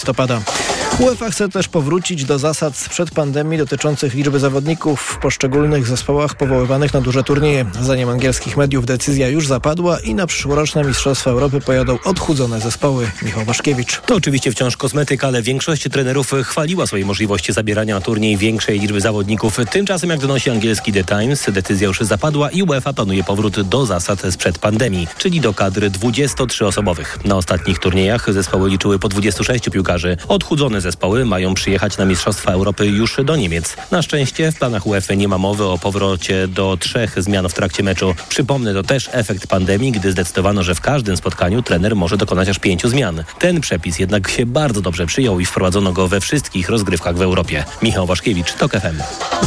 listopada. UEFA chce też powrócić do zasad sprzed pandemii dotyczących liczby zawodników w poszczególnych zespołach powoływanych na duże turnieje. Zdaniem angielskich mediów decyzja już zapadła i na przyszłoroczne Mistrzostwa Europy pojadą odchudzone zespoły. Michał Waszkiewicz. To oczywiście wciąż kosmetyka, ale większość trenerów chwaliła swoje możliwości zabierania na turniej większej liczby zawodników. Tymczasem, jak donosi angielski The Times, decyzja już zapadła i UEFA planuje powrót do zasad sprzed pandemii, czyli do kadry 23-osobowych. Na ostatnich turniejach zespoły liczyły po 26 piłkarzy. Odchudzone zespoły mają przyjechać na Mistrzostwa Europy już do Niemiec. Na szczęście w planach UEFA nie ma mowy o powrocie do trzech zmian w trakcie meczu. Przypomnę, to też efekt pandemii, gdy zdecydowano, że w każdym spotkaniu trener może dokonać aż pięciu zmian. Ten przepis jednak się bardzo dobrze przyjął i wprowadzono go we wszystkich rozgrywkach w Europie. Michał Waszkiewicz, TOK FM.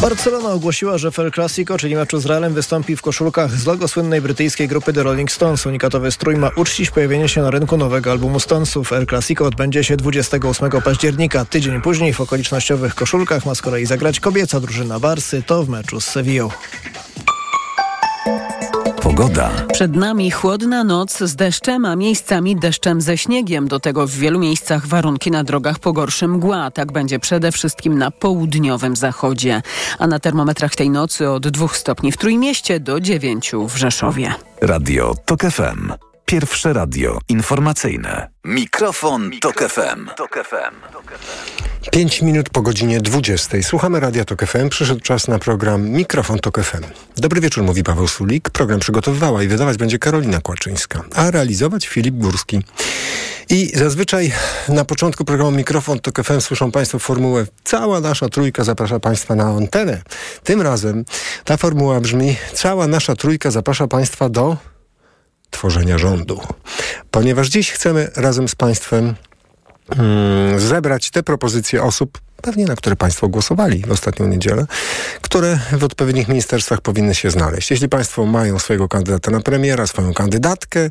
Barcelona ogłosiła, że w El czyli meczu z Realem, wystąpi w koszulkach z logo słynnej brytyjskiej grupy The Rolling Stones. Unikatowy strój ma uczcić pojawienie się na rynku nowego albumu Stonesów. El Clasico odbędzie się 28 października. Tydzień później w okolicznościowych koszulkach ma z kolei zagrać kobieca drużyna Barsy, to w meczu z Sevillą. Pogoda. Przed nami chłodna noc z deszczem, a miejscami deszczem ze śniegiem. Do tego w wielu miejscach warunki na drogach pogorszy mgła. Tak będzie przede wszystkim na południowym zachodzie. A na termometrach tej nocy od 2 stopni w Trójmieście do 9 w Rzeszowie. Radio TOK FM. Pierwsze radio informacyjne. Mikrofon, Mikrofon Tok FM. Tok FM. 5 minut po godzinie 20. Słuchamy Radia Tok FM. Przyszedł czas na program Mikrofon Tok FM. Dobry wieczór, mówi Paweł Sulik. Program przygotowywała i wydawać będzie Karolina Kłaczyńska, a realizować Filip Górski. I zazwyczaj na początku programu Mikrofon Tok FM słyszą Państwo formułę Cała nasza trójka zaprasza Państwa na antenę. Tym razem ta formuła brzmi Cała nasza trójka zaprasza Państwa do tworzenia rządu. Ponieważ dziś chcemy razem z Państwem mm, zebrać te propozycje osób, pewnie na które Państwo głosowali w ostatnią niedzielę, które w odpowiednich ministerstwach powinny się znaleźć. Jeśli Państwo mają swojego kandydata na premiera, swoją kandydatkę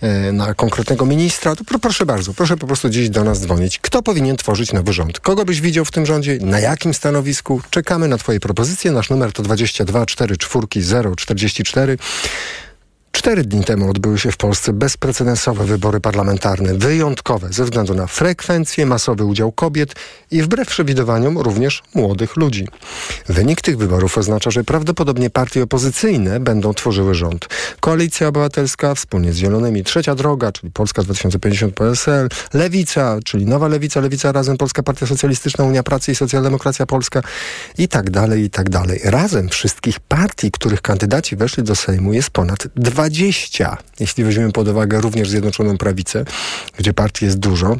e, na konkretnego ministra, to proszę bardzo, proszę po prostu dziś do nas dzwonić. Kto powinien tworzyć nowy rząd? Kogo byś widział w tym rządzie? Na jakim stanowisku? Czekamy na Twoje propozycje. Nasz numer to 22 44 044. Cztery dni temu odbyły się w Polsce bezprecedensowe wybory parlamentarne, wyjątkowe ze względu na frekwencję, masowy udział kobiet i wbrew przewidywaniom również młodych ludzi. Wynik tych wyborów oznacza, że prawdopodobnie partie opozycyjne będą tworzyły rząd. Koalicja Obywatelska wspólnie z Zielonymi, Trzecia Droga, czyli Polska 2050 PSL, Lewica, czyli Nowa Lewica, Lewica Razem, Polska Partia Socjalistyczna, Unia Pracy i Socjaldemokracja Polska i tak dalej, i tak dalej. Razem wszystkich partii, których kandydaci weszli do Sejmu jest ponad 20 20, jeśli weźmiemy pod uwagę również Zjednoczoną Prawicę, gdzie partii jest dużo.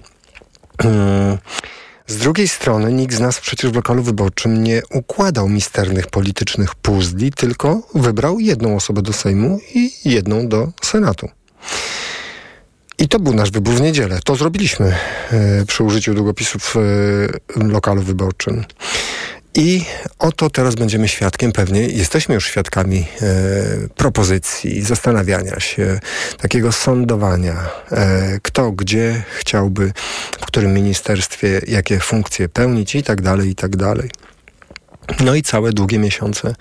Z drugiej strony nikt z nas przecież w lokalu wyborczym nie układał misternych politycznych puzli, tylko wybrał jedną osobę do Sejmu i jedną do Senatu. I to był nasz wybór w niedzielę. To zrobiliśmy e, przy użyciu długopisów w lokalu wyborczym. I oto teraz będziemy świadkiem, pewnie jesteśmy już świadkami e, propozycji, zastanawiania się, takiego sądowania, e, kto gdzie chciałby, w którym ministerstwie, jakie funkcje pełnić i tak dalej, i tak dalej. No i całe długie miesiące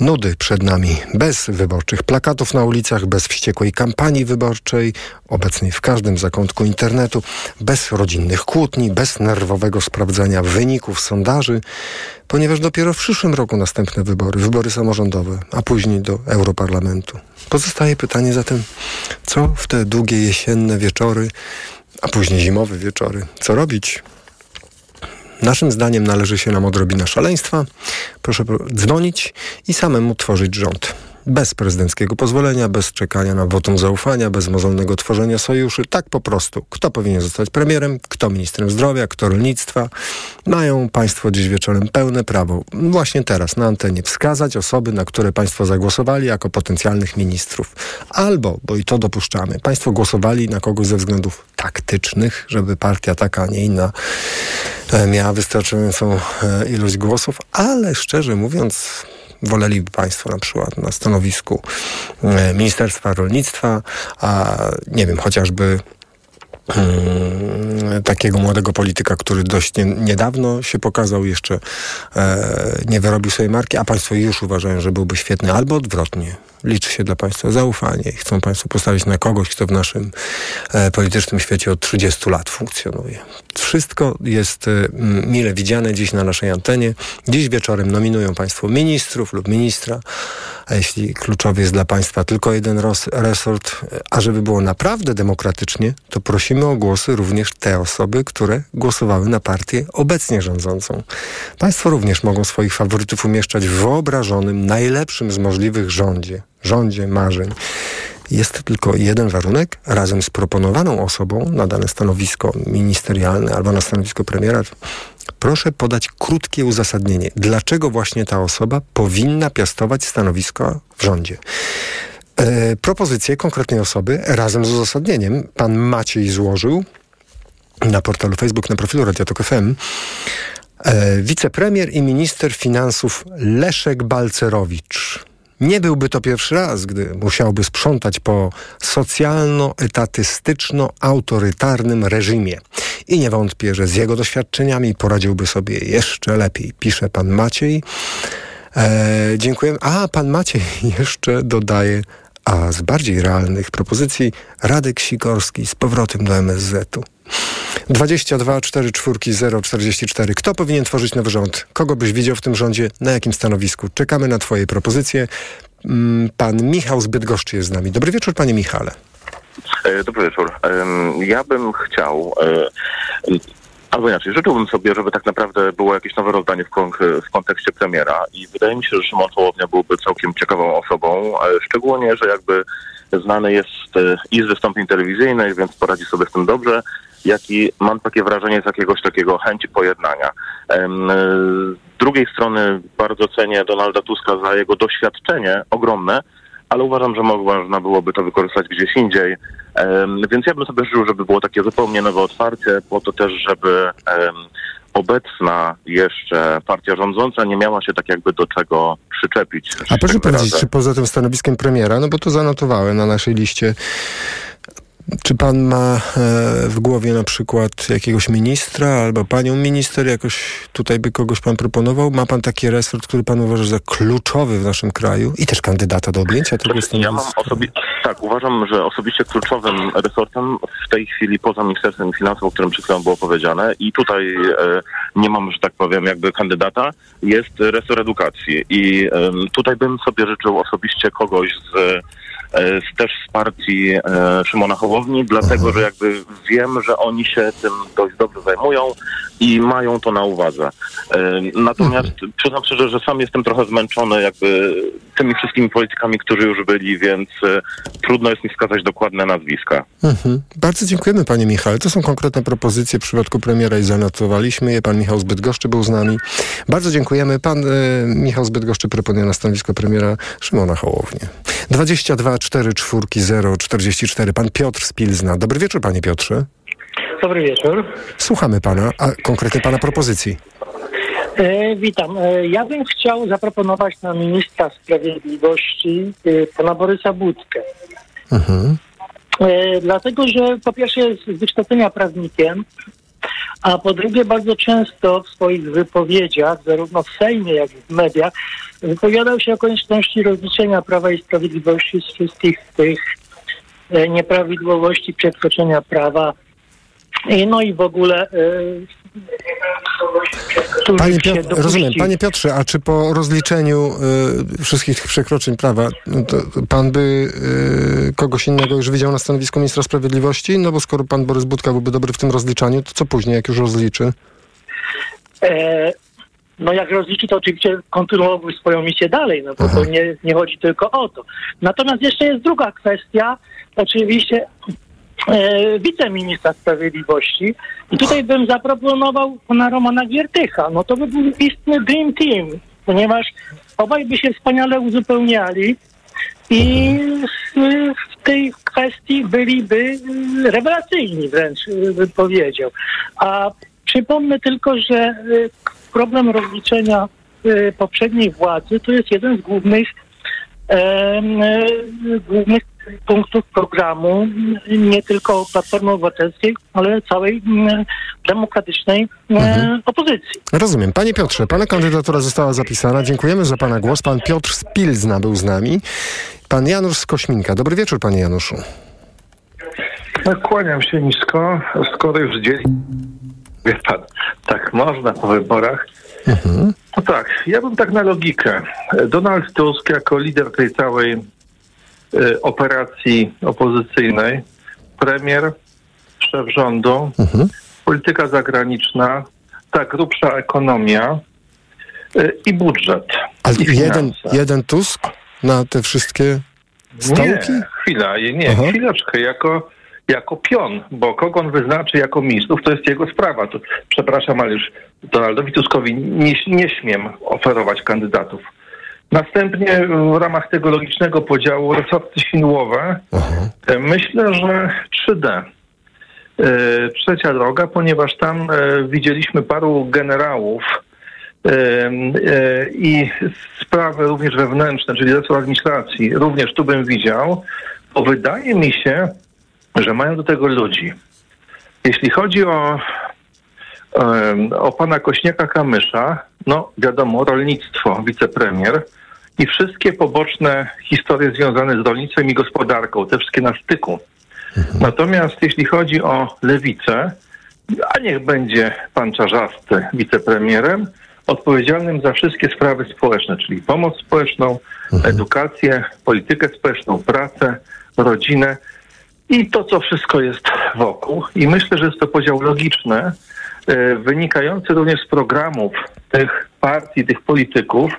nudy przed nami, bez wyborczych plakatów na ulicach, bez wściekłej kampanii wyborczej, obecnej w każdym zakątku internetu, bez rodzinnych kłótni, bez nerwowego sprawdzania wyników sondaży, ponieważ dopiero w przyszłym roku następne wybory, wybory samorządowe, a później do Europarlamentu. Pozostaje pytanie zatem, co w te długie jesienne wieczory, a później zimowe wieczory, co robić? Naszym zdaniem należy się nam odrobina szaleństwa. Proszę dzwonić i samemu tworzyć rząd. Bez prezydenckiego pozwolenia, bez czekania na wotum zaufania, bez mozolnego tworzenia sojuszy. Tak po prostu. Kto powinien zostać premierem, kto ministrem zdrowia, kto rolnictwa. Mają Państwo dziś wieczorem pełne prawo, właśnie teraz na antenie, wskazać osoby, na które Państwo zagłosowali jako potencjalnych ministrów. Albo, bo i to dopuszczamy, Państwo głosowali na kogoś ze względów taktycznych, żeby partia taka, a nie inna e, miała wystarczającą e, ilość głosów, ale szczerze mówiąc, woleliby Państwo na przykład na stanowisku e, Ministerstwa Rolnictwa, a nie wiem, chociażby Hmm, takiego młodego polityka, który dość nie, niedawno się pokazał, jeszcze e, nie wyrobił swojej marki, a państwo już uważają, że byłby świetny, albo odwrotnie. Liczy się dla państwa zaufanie i chcą państwo postawić na kogoś, kto w naszym e, politycznym świecie od 30 lat funkcjonuje. Wszystko jest e, mile widziane dziś na naszej antenie. Dziś wieczorem nominują państwo ministrów lub ministra, a jeśli kluczowy jest dla państwa tylko jeden resort, a żeby było naprawdę demokratycznie, to prosimy o głosy również te osoby, które głosowały na partię obecnie rządzącą. Państwo również mogą swoich faworytów umieszczać w wyobrażonym, najlepszym z możliwych rządzie, rządzie marzeń. Jest tylko jeden warunek, razem z proponowaną osobą na dane stanowisko ministerialne albo na stanowisko premiera, proszę podać krótkie uzasadnienie, dlaczego właśnie ta osoba powinna piastować stanowisko w rządzie. E, propozycje konkretnej osoby razem z uzasadnieniem pan Maciej złożył na portalu Facebook, na profilu Radio FM. E, wicepremier i minister finansów Leszek Balcerowicz. Nie byłby to pierwszy raz, gdy musiałby sprzątać po socjalno-etatystyczno-autorytarnym reżimie. I nie wątpię, że z jego doświadczeniami poradziłby sobie jeszcze lepiej, pisze pan Maciej. E, dziękuję. A, pan Maciej jeszcze dodaje, a z bardziej realnych propozycji Radek Sikorski z powrotem do MSZ-u. 22 4 4 0 44. Kto powinien tworzyć nowy rząd? Kogo byś widział w tym rządzie? Na jakim stanowisku? Czekamy na Twoje propozycje. Mm, pan Michał z Bydgoszczy jest z nami. Dobry wieczór, panie Michale. E, dobry wieczór. Ja bym chciał, e, albo inaczej, życzyłbym sobie, żeby tak naprawdę było jakieś nowe rozdanie w, kon w kontekście premiera i wydaje mi się, że Szymon Hołownia byłby całkiem ciekawą osobą, szczególnie, że jakby znany jest e, i z wystąpień telewizyjnych, więc poradzi sobie z tym dobrze, jak i mam takie wrażenie z jakiegoś takiego chęci pojednania. Z drugiej strony bardzo cenię Donalda Tuska za jego doświadczenie ogromne, ale uważam, że można byłoby to wykorzystać gdzieś indziej. Więc ja bym sobie życzył, żeby było takie zupełnie nowe otwarcie, po to też, żeby obecna jeszcze partia rządząca nie miała się tak jakby do czego przyczepić. A proszę powiedzieć, czy poza tym stanowiskiem premiera, no bo to zanotowałem na naszej liście czy pan ma e, w głowie na przykład jakiegoś ministra albo panią minister, jakoś tutaj by kogoś pan proponował? Ma pan taki resort, który pan uważa za kluczowy w naszym kraju i też kandydata do objęcia tego stanowiska? Ja mam osobi- tak, uważam, że osobiście kluczowym resortem w tej chwili poza Ministerstwem Finansów, o którym przed chwilą było powiedziane i tutaj e, nie mam, że tak powiem, jakby kandydata, jest resort edukacji i e, tutaj bym sobie życzył osobiście kogoś z też z partii e, Szymona Hołowni, dlatego że jakby wiem, że oni się tym dość dobrze zajmują i mają to na uwadze. E, natomiast mhm. przyznam szczerze, że sam jestem trochę zmęczony jakby tymi wszystkimi politykami, którzy już byli, więc trudno jest mi wskazać dokładne nazwiska. Mhm. Bardzo dziękujemy panie Michale. To są konkretne propozycje w przypadku premiera i zanotowaliśmy je. Pan Michał Zbytgoszczy był z nami. Bardzo dziękujemy. Pan e, Michał Zbytgoszczy proponuje na stanowisko premiera Szymona Hołownię. 22 4 4 0 44. Pan Piotr z Pilzna. Dobry wieczór, panie Piotrze. Dobry wieczór. Słuchamy pana, a konkretnie pana propozycji. E, witam. E, ja bym chciał zaproponować na ministra sprawiedliwości e, pana Borysa Budkę. Mhm. E, dlatego, że po pierwsze jest z wykształcenia prawnikiem, a po drugie bardzo często w swoich wypowiedziach, zarówno w Sejmie, jak i w mediach, wypowiadał się o konieczności rozliczenia Prawa i Sprawiedliwości z wszystkich tych e, nieprawidłowości przekroczenia prawa. No i w ogóle e, Panie Piotr, rozumiem. Panie Piotrze, a czy po rozliczeniu y, wszystkich tych przekroczeń prawa, no pan by y, kogoś innego już widział na stanowisku ministra sprawiedliwości? No bo skoro pan Borys Budka byłby dobry w tym rozliczaniu, to co później, jak już rozliczy? E, no jak rozliczy, to oczywiście kontynuowałby swoją misję dalej, no bo to nie, nie chodzi tylko o to. Natomiast jeszcze jest druga kwestia. Oczywiście e, wiceministra sprawiedliwości. I tutaj bym zaproponował pana Romana Giertycha. No to by był istny dream team, ponieważ obaj by się wspaniale uzupełniali i w tej kwestii byliby rewelacyjni wręcz, bym powiedział. A przypomnę tylko, że e, problem rozliczenia e, poprzedniej władzy to jest jeden z głównych, e, głównych punktów programu nie tylko Platformy Obywatelskiej, ale całej demokratycznej mhm. opozycji. Rozumiem. Panie Piotrze, pana kandydatura została zapisana. Dziękujemy za pana głos. Pan Piotr Spilzna był z nami. Pan Janusz z Kośminka. Dobry wieczór, panie Januszu. Kłaniam się nisko, skoro już dzieli. Wie pan, tak można po wyborach. No tak, ja bym tak na logikę. Donald Tusk jako lider tej całej y, operacji opozycyjnej, premier, szef rządu, polityka zagraniczna, ta grubsza ekonomia y, i budżet. Ale i jeden, jeden Tusk na te wszystkie stołki? Nie, chwila, nie, Aha. chwileczkę, jako, jako pion, bo kogo on wyznaczy jako ministrów, to jest jego sprawa. To, przepraszam, ale już Donaldowi Tuskowi nie, nie śmiem oferować kandydatów. Następnie w ramach tego logicznego podziału resorty siłowe e, myślę, że 3D. E, Trzecia droga, ponieważ tam e, widzieliśmy paru generałów e, i sprawy również wewnętrzne, czyli resort administracji, również tu bym widział, bo wydaje mi się, że mają do tego ludzi. Jeśli chodzi o, o pana Kośniaka-Kamysza, no wiadomo, rolnictwo, wicepremier i wszystkie poboczne historie związane z rolnictwem i gospodarką, te wszystkie na styku. Natomiast jeśli chodzi o lewicę, a niech będzie pan Czarzasty wicepremierem, odpowiedzialnym za wszystkie sprawy społeczne, czyli pomoc społeczną, edukację, politykę społeczną, pracę, rodzinę i to, co wszystko jest wokół. I myślę, że jest to podział logiczny, e, wynikający również z programów tych partii, tych polityków,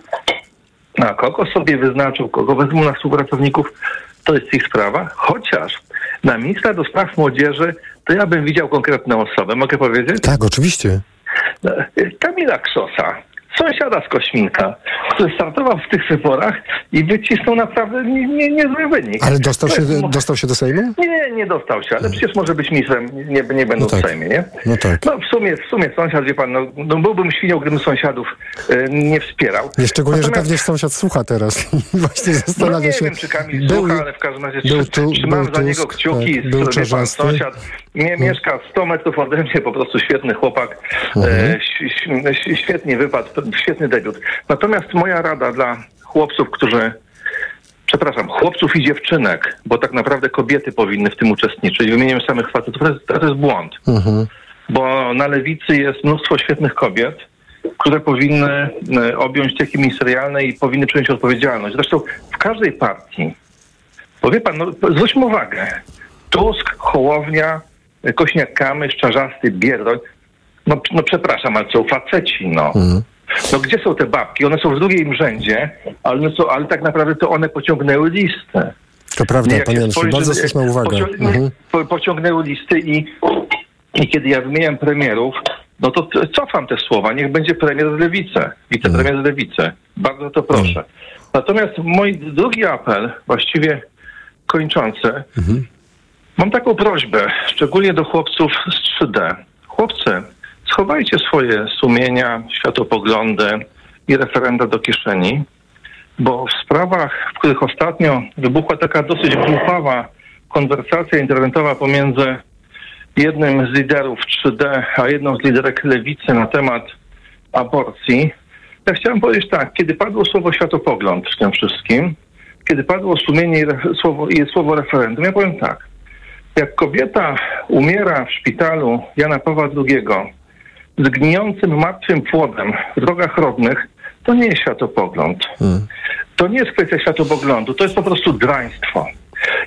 a kogo sobie wyznaczył, kogo wezmą na współpracowników, to jest ich sprawa. Chociaż na ministra do spraw młodzieży to ja bym widział konkretną osobę. Mogę powiedzieć? Tak, oczywiście. Kamila Krzosa, sąsiada z Kośminka, który startował w tych wyborach i wycisnął naprawdę nie, nie, niezły wynik. Ale dostał się, dostał się do Sejmu? Nie, nie dostał się, ale przecież może być ministrem, nie, nie będą No tak. w Sejmie, nie? No tak. No w sumie, w sumie sąsiad, wie pan, no, no byłbym świnią, gdybym sąsiadów e, nie wspierał. Nie, szczególnie, że Natomiast- pewnie sąsiad słucha teraz i właśnie no zastanawia nie się. wiem, czy Kamil słucha, ale w każdym razie był tu- trzymam był za niego kciuki, tak, był pan. No. sąsiad nie, mieszka 100 metrów ode mnie, po prostu świetny chłopak, Mhm. e, ś- ś- świetnie wypadł, świetny debiut. Natomiast moja rada dla chłopców, którzy przepraszam, chłopców i dziewczynek, bo tak naprawdę kobiety powinny w tym uczestniczyć, wymieniłem samych facetów, to jest, to jest błąd. Bo na lewicy jest mnóstwo świetnych kobiet, które powinny e, objąć teki ministerialne i powinny przejąć odpowiedzialność. Zresztą w każdej partii, bo wie pan, no, zwróćmy uwagę, Tusk, Hołownia, e, Kośniak-Kamysz, Czarzasty, Bierdroń, no, no przepraszam, ale są faceci, no. No gdzie są te babki? One są w drugim rzędzie, ale, są, ale tak naprawdę to one pociągnęły listę. To prawda, jak panie Januszu, bardzo słuszna uwaga. pocią- Mhm. po, pociągnęły listy i, i kiedy ja wymieniam premierów, no to cofam te słowa. Niech będzie premier z lewicy, wicepremier Mhm. z lewicy. Bardzo to proszę. Natomiast mój drugi apel, właściwie kończący, Mhm. Mam taką prośbę, szczególnie do chłopców z 3D. Chłopcy, schowajcie swoje sumienia, światopoglądy i referenda do kieszeni bo w sprawach, w których ostatnio wybuchła taka dosyć głupawa konwersacja internetowa pomiędzy jednym z liderów 3D, a jedną z liderek lewicy na temat aborcji, ja chciałem powiedzieć tak, kiedy padło słowo światopogląd w tym wszystkim, kiedy padło sumienie i słowo, i słowo referendum, ja powiem tak, jak kobieta umiera w szpitalu Jana Pawła II z gnijącym martwym płodem w drogach rodnych, to nie jest światopogląd. To nie jest kwestia światopoglądu, to jest po prostu draństwo.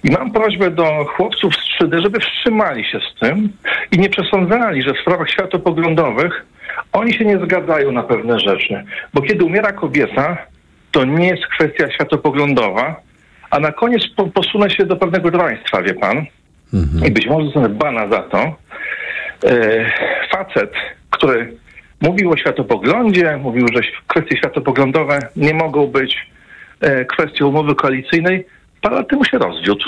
I mam prośbę do chłopców z 3D, żeby wstrzymali się z tym i nie przesądzali, że w sprawach światopoglądowych oni się nie zgadzają na pewne rzeczy. Bo kiedy umiera kobieta, to nie jest kwestia światopoglądowa, a na koniec po, posunę się do pewnego draństwa, wie pan. I być może zostanę bana za to. E, facet, który mówił o światopoglądzie, mówił, że kwestie światopoglądowe nie mogą być e, kwestią umowy koalicyjnej, parę lat temu się rozwiódł.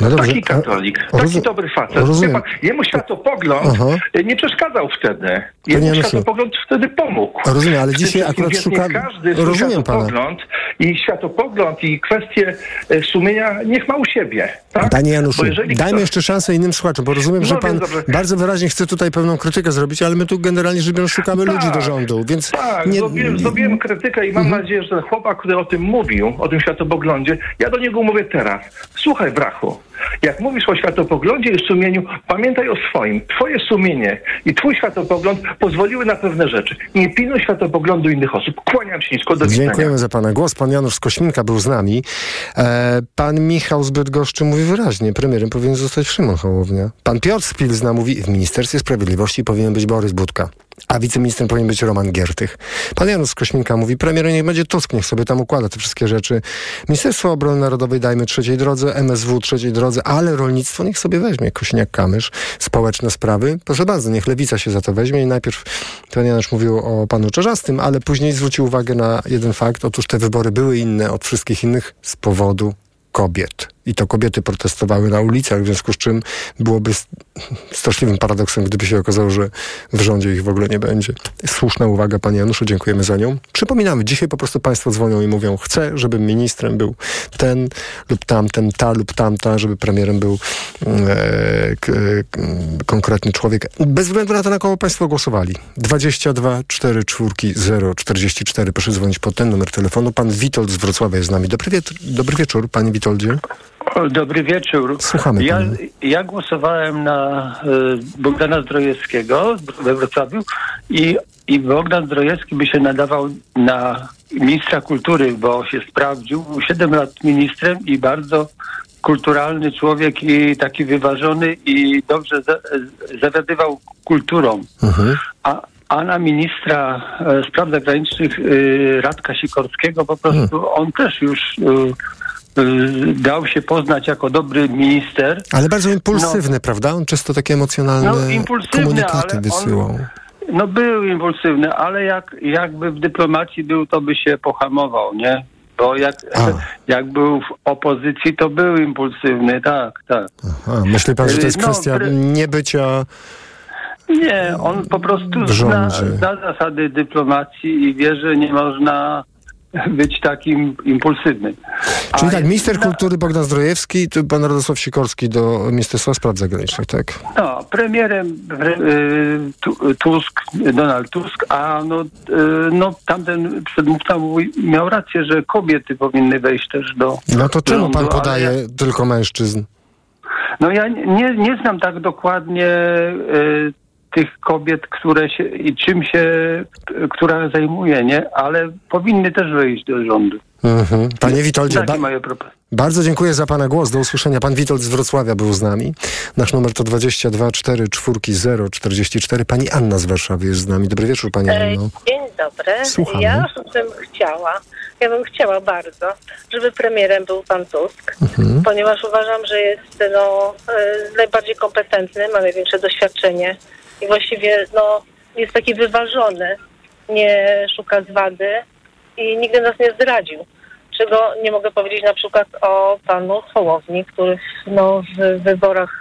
No dobrze, taki katolik, a- taki rozum- dobry facet. rozumiem. Pan, jemu światopogląd Aha. nie przeszkadzał wtedy. Panie Jemu Januszu. światopogląd wtedy pomógł. Rozumiem, ale dzisiaj akurat wiesz, szuka- niech każdy rozumiem pana. światopogląd i światopogląd i kwestie e, sumienia niech ma u siebie. Tak? Panie Januszu, dajmy jeszcze szansę innym słuchaczom, bo rozumiem, No że więc pan dobrze. bardzo wyraźnie chce tutaj pewną krytykę zrobić, ale my tu generalnie rzecz biorąc szukamy Tak, ludzi do rządu, więc Tak, nie... zrobiłem, zrobiłem krytykę i mam Mhm. nadzieję, że ten chłopak, który o tym mówił, o tym światopoglądzie, ja do niego mówię teraz. Słuchaj, brachu, jak mówisz o światopoglądzie i sumieniu, pamiętaj o swoim. Twoje sumienie i twój światopogląd pozwoliły na pewne rzeczy. Nie pilnuj światopoglądu innych osób. Kłaniam się nisko do widzenia. Dziękujemy za pana głos. Pan Janusz Kośminka był z nami. E, pan Michał z mówi wyraźnie, premierem powinien zostać Szymon Hołownia. Pan Piotr z Pilzna mówi, w Ministerstwie Sprawiedliwości powinien być Borys Budka, a wiceministrem powinien być Roman Giertych. Pan Janusz Kośminka mówi, premierem niech będzie Tusk, niech sobie tam układa te wszystkie rzeczy. Ministerstwo Obrony Narodowej dajmy trzeciej drodze, MSW trzeciej drodze, ale rolnictwo niech sobie weźmie Kośniak-Kamysz, społeczne sprawy. Proszę bardzo, niech Lewica się za to weźmie i najpierw pan Janusz mówił o panu Czarzastym, ale później zwrócił uwagę na jeden fakt. Otóż te wybory były inne od wszystkich innych z powodu kobiet. I to kobiety protestowały na ulicach, w związku z czym byłoby straszliwym paradoksem, gdyby się okazało, że w rządzie ich w ogóle nie będzie. Słuszna uwaga, panie Januszu, dziękujemy za nią. Przypominamy, dzisiaj po prostu państwo dzwonią i mówią, chcę, żeby ministrem był ten lub tamten, ta lub tamta, żeby premierem był e, k, k, konkretny człowiek. Bez względu na to, na kogo państwo głosowali. 22 4 4 0 44. Proszę dzwonić pod ten numer telefonu. Pan Witold z Wrocławia jest z nami. Dobry, wiecz- dobry wieczór, panie Witoldzie. Dobry wieczór. Słuchamy Ja, ja głosowałem na y, Bogdana Zdrojewskiego we Wrocławiu i, i Bogdan Zdrojewski by się nadawał na ministra kultury, bo się sprawdził. Był 7 lat ministrem i bardzo kulturalny człowiek i taki wyważony i dobrze za, zawiadywał kulturą. Mhm. A, a na ministra e, spraw zagranicznych e, Radka Sikorskiego po prostu Hmm. on też już e, dał się poznać jako dobry minister. Ale bardzo impulsywny, prawda? On często takie emocjonalne No, komunikaty on- wysyłał. No był impulsywny, ale jak, jakby w dyplomacji był, to by się pohamował, nie? Bo jak, A. jak był w opozycji, to był impulsywny, tak, tak. Aha, myśli pan, że to jest No, kwestia pre- niebycia... Nie, on po prostu zna, zna zasady dyplomacji i wie, że nie można być takim impulsywnym. Czyli A tak, minister na- kultury Bogdan Zdrojewski, tu pan Radosław Sikorski do Ministerstwa Spraw Zagranicznych, tak? No, premierem pre- y, Tu- Tusk, Donald Tusk, a no, y, no tamten przedmówca miał rację, że kobiety powinny wejść też do No to czemu pan podaje ja- tylko mężczyzn? No ja nie, nie znam tak dokładnie y, tych kobiet, które się i czym się, która zajmuje, nie? Ale powinny też wejść do rządu. Mhm. Panie Witoldzie, ba- bardzo dziękuję za pana głos. Do usłyszenia. Pan Witold z Wrocławia był z nami. Nasz numer to 22 4 4 0 44. Pani Anna z Warszawy jest z nami. Dobry wieczór, pani E, Anno. Dzień dobry. Słuchamy. Ja bym chciała, ja bym chciała bardzo, żeby premierem był pan Tusk, Mhm. ponieważ uważam, że jest no, e, najbardziej kompetentny, ma największe doświadczenie i właściwie no, jest taki wyważony, nie szuka zwady i nigdy nas nie zdradził. Czego nie mogę powiedzieć na przykład o panu Hołowni, który no, w wyborach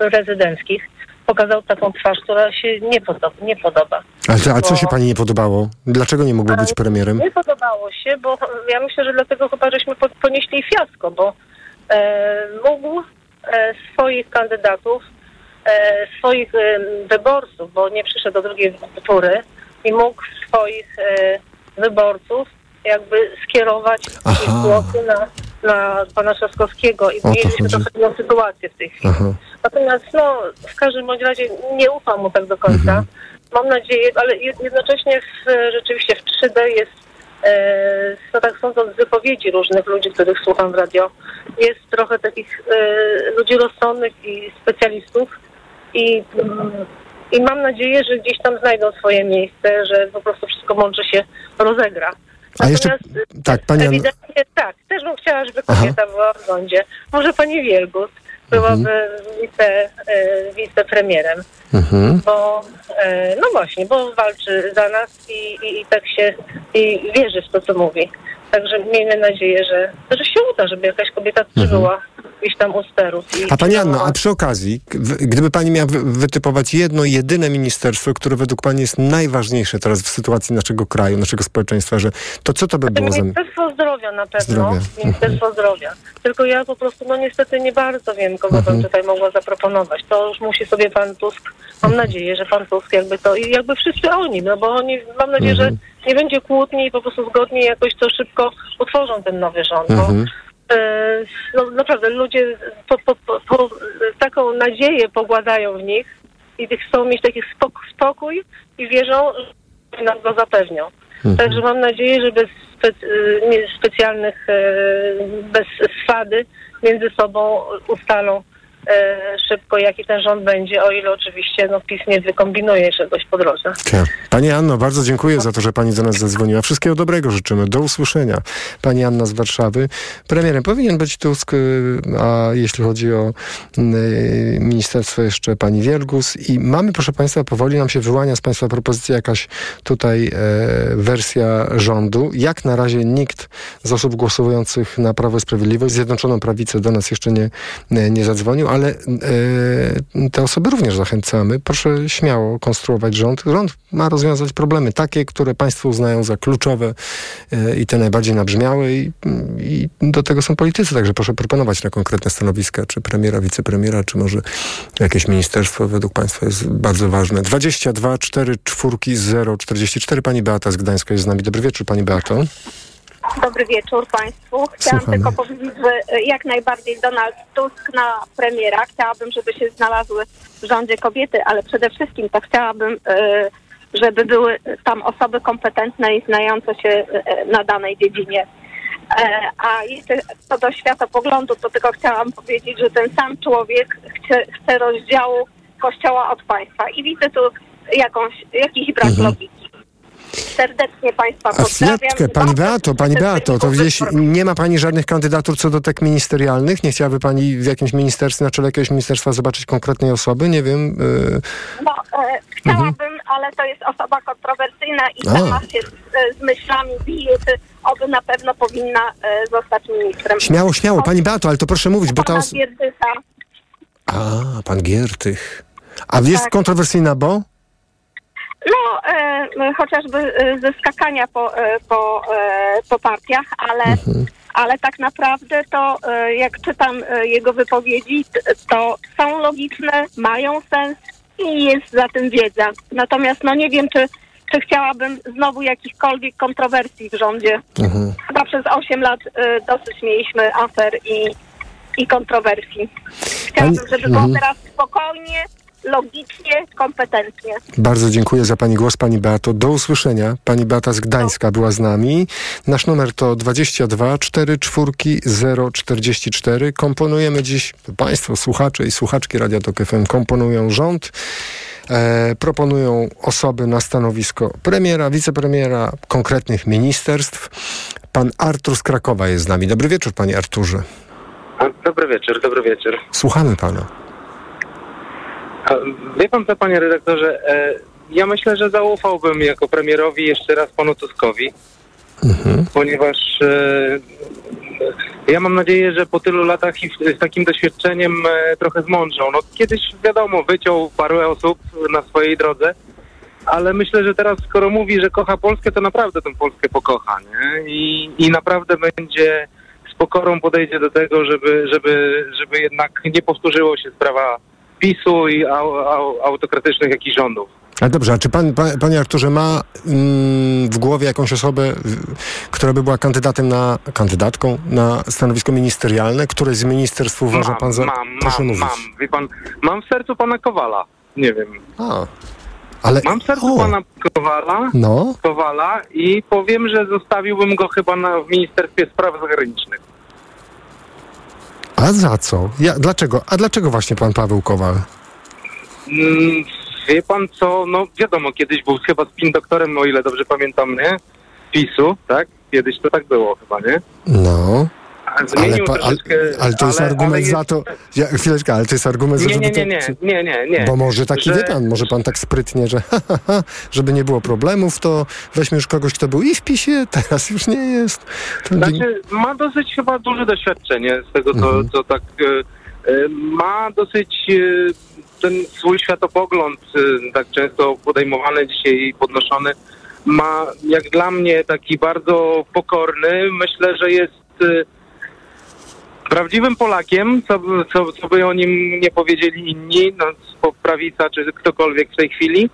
e, prezydenckich pokazał taką twarz, która się nie podoba. Nie podoba. A, co- a co się pani nie podobało? Dlaczego nie mógł być premierem? Nie podobało się, bo ja myślę, że dlatego chyba żeśmy po- ponieśli fiasko, bo e, mógł e, swoich kandydatów, e, swoich e, wyborców, bo nie przyszedł do drugiej tury i mógł swoich e, wyborców jakby skierować ich głosy na, na pana Trzaskowskiego i mieliśmy trochę inną sytuację w tej chwili. Aha. Natomiast no, w każdym bądź razie nie ufam mu tak do końca. Mhm. Mam nadzieję, ale jed- jednocześnie w, rzeczywiście w 3D jest, e, no tak sądząc z wypowiedzi różnych ludzi, których słucham w radio, jest trochę takich e, ludzi rozsądnych i specjalistów i, i mam nadzieję, że gdzieś tam znajdą swoje miejsce, że po prostu wszystko mądrze się rozegra. A jeszcze, Natomiast, tak, pani Ewidentnie tak. Też bym chciała, żeby Aha. kobieta była w rządzie. Może pani Wielgus byłaby wice, e, wicepremierem, mhm. bo e, no właśnie, bo walczy za nas i, i, i tak się i wierzy w to, co mówi. Także miejmy nadzieję, że, że się uda, żeby jakaś kobieta też była jakichś tam usterów. A Pani Anno, a przy okazji, gdyby Pani miała wytypować jedno, jedyne ministerstwo, które według Pani jest najważniejsze teraz w sytuacji naszego kraju, naszego społeczeństwa, że to co to by było za... Ministerstwo Zdrowia na pewno. Zdrowia. Ministerstwo Zdrowia. Tylko ja po prostu, no niestety nie bardzo wiem, kogo mhm. bym tutaj mogła zaproponować. To już musi sobie Pan Tusk, mam nadzieję, że Pan Tusk jakby to, i jakby wszyscy oni, no bo oni, mam nadzieję, mhm. że nie będzie kłótni i po prostu zgodnie jakoś to szybko utworzą ten nowy rząd. Mhm. E, no, naprawdę ludzie po, po, po, taką nadzieję pogładają w nich i chcą mieć taki spok spokój i wierzą, że nam go zapewnią. Mhm. Także mam nadzieję, że bez spe specjalnych, e, bez swady między sobą ustalą E, szybko, jaki ten rząd będzie, o ile oczywiście no, PiS nie wykombinuje czegoś po drodze. Pani Anno, bardzo dziękuję za to, że Pani do nas zadzwoniła. Wszystkiego dobrego życzymy. Do usłyszenia. Pani Anna z Warszawy. Premierem powinien być Tusk, y, a jeśli chodzi o y, ministerstwo jeszcze Pani Wielgus. I mamy, proszę Państwa, powoli nam się wyłania z Państwa propozycji jakaś tutaj e, wersja rządu. Jak na razie nikt z osób głosujących na Prawo i Sprawiedliwość, Zjednoczoną Prawicę do nas jeszcze nie, nie zadzwonił, ale e, te osoby również zachęcamy. Proszę śmiało konstruować rząd. Rząd ma rozwiązać problemy takie, które państwo uznają za kluczowe e, i te najbardziej nabrzmiałe i, i, do tego są politycy, także proszę proponować na konkretne stanowiska, czy premiera, wicepremiera, czy może jakieś ministerstwo według państwa jest bardzo ważne. 22 4 4 0 44. Pani Beata z Gdańska jest z nami. Dobry wieczór, Pani Beato. Dobry wieczór Państwu. Chciałam Słuchamy. tylko powiedzieć, że e, jak najbardziej Donald Tusk na premiera. Chciałabym, żeby się znalazły w rządzie kobiety, ale przede wszystkim to chciałabym, e, żeby były tam osoby kompetentne i znające się e, na danej dziedzinie. A jeszcze co do światopoglądu, to tylko chciałam powiedzieć, że ten sam człowiek chce, chce rozdziału Kościoła od państwa. I widzę tu jakąś, jakiś brak mhm. logiki. Serdecznie Państwa pozdrawiam. A Pani Beato, Pani Beato, to gdzieś nie ma Pani żadnych kandydatur co do tek ministerialnych? Nie chciałaby Pani w jakimś ministerstwie, na czele jakiegoś ministerstwa zobaczyć konkretnej osoby? Nie wiem. Yy... No, e, chciałabym, mhm. ale to jest osoba kontrowersyjna i sama się z, z myślami bije, czy oby na pewno powinna e, zostać ministrem. Śmiało, śmiało. Pani Beato, ale to proszę mówić, bo to... A, Pan Giertych. A jest tak. kontrowersyjna, bo? No, e, chociażby e, ze skakania po, e, po, e, po partiach, ale, mhm. ale tak naprawdę to jak czytam jego wypowiedzi, to są logiczne, mają sens i jest za tym wiedza. Natomiast no nie wiem, czy, czy chciałabym znowu jakichkolwiek kontrowersji w rządzie. Mhm. Chyba przez 8 lat dosyć mieliśmy afer i, i kontrowersji. Chciałabym, żeby było mhm. teraz spokojnie, logicznie, kompetentnie. Bardzo dziękuję za Pani głos, Pani Beato. Do usłyszenia. Pani Beata z Gdańska była z nami. Nasz numer to 22 4 0 44. Komponujemy dziś, Państwo, słuchacze i słuchaczki Radia Tok FM komponują rząd. E, proponują osoby na stanowisko premiera, wicepremiera, konkretnych ministerstw. Pan Artur z Krakowa jest z nami. Dobry wieczór, panie Arturze. Dobry wieczór, dobry wieczór. Słuchamy pana. Wie pan co, panie redaktorze, e, ja myślę, że zaufałbym jako premierowi jeszcze raz panu Tuskowi, mhm. ponieważ e, ja mam nadzieję, że po tylu latach i z takim doświadczeniem e, trochę zmądrzą. No kiedyś, wiadomo, wyciął parę osób na swojej drodze, ale myślę, że teraz skoro mówi, że kocha Polskę, to naprawdę tę Polskę pokocha, nie? I, i naprawdę będzie z pokorą podejdzie do tego, żeby, żeby, żeby jednak nie powtórzyło się sprawa PiSu i au, au, autokratycznych jakichś rządów. A dobrze, a czy pan, pan, panie Arturze, ma mm, w głowie jakąś osobę, która by była kandydatem na, kandydatką na stanowisko ministerialne? Które z ministerstw uważa mam, pan za... Mam, Proszę mam, mówić. mam. Wie pan, mam w sercu pana Kowala. Nie wiem. A, ale... Mam w sercu o. pana Kowala, no. Kowala i powiem, że zostawiłbym go chyba na, w Ministerstwie Spraw Zagranicznych. A za co? Ja, dlaczego? A dlaczego właśnie pan Paweł Kowal? Mm, wie pan co, no wiadomo, kiedyś był chyba spin doktorem, o ile dobrze pamiętam, nie? PiSu, tak? Kiedyś to tak było chyba, nie? No. Zmienił ale, ale, ale to jest ale, argument jest... za to. Ja, chwileczkę, ale to jest argument za Nie, żeby nie, nie, to, nie, nie, nie, nie. Bo może taki że... wie pan, może pan tak sprytnie, że ha, ha, ha, żeby nie było problemów, to weźmy już kogoś, kto był i w PiSie, teraz już nie jest. To Znaczy, ma dosyć chyba duże doświadczenie z tego, co, Mhm. co tak e, ma dosyć e, ten swój światopogląd, e, tak często podejmowany dzisiaj i podnoszony, ma jak dla mnie taki bardzo pokorny. Myślę, że jest prawdziwym Polakiem, co, by- co, co by o nim nie powiedzieli inni, no, prawica czy ktokolwiek w tej chwili.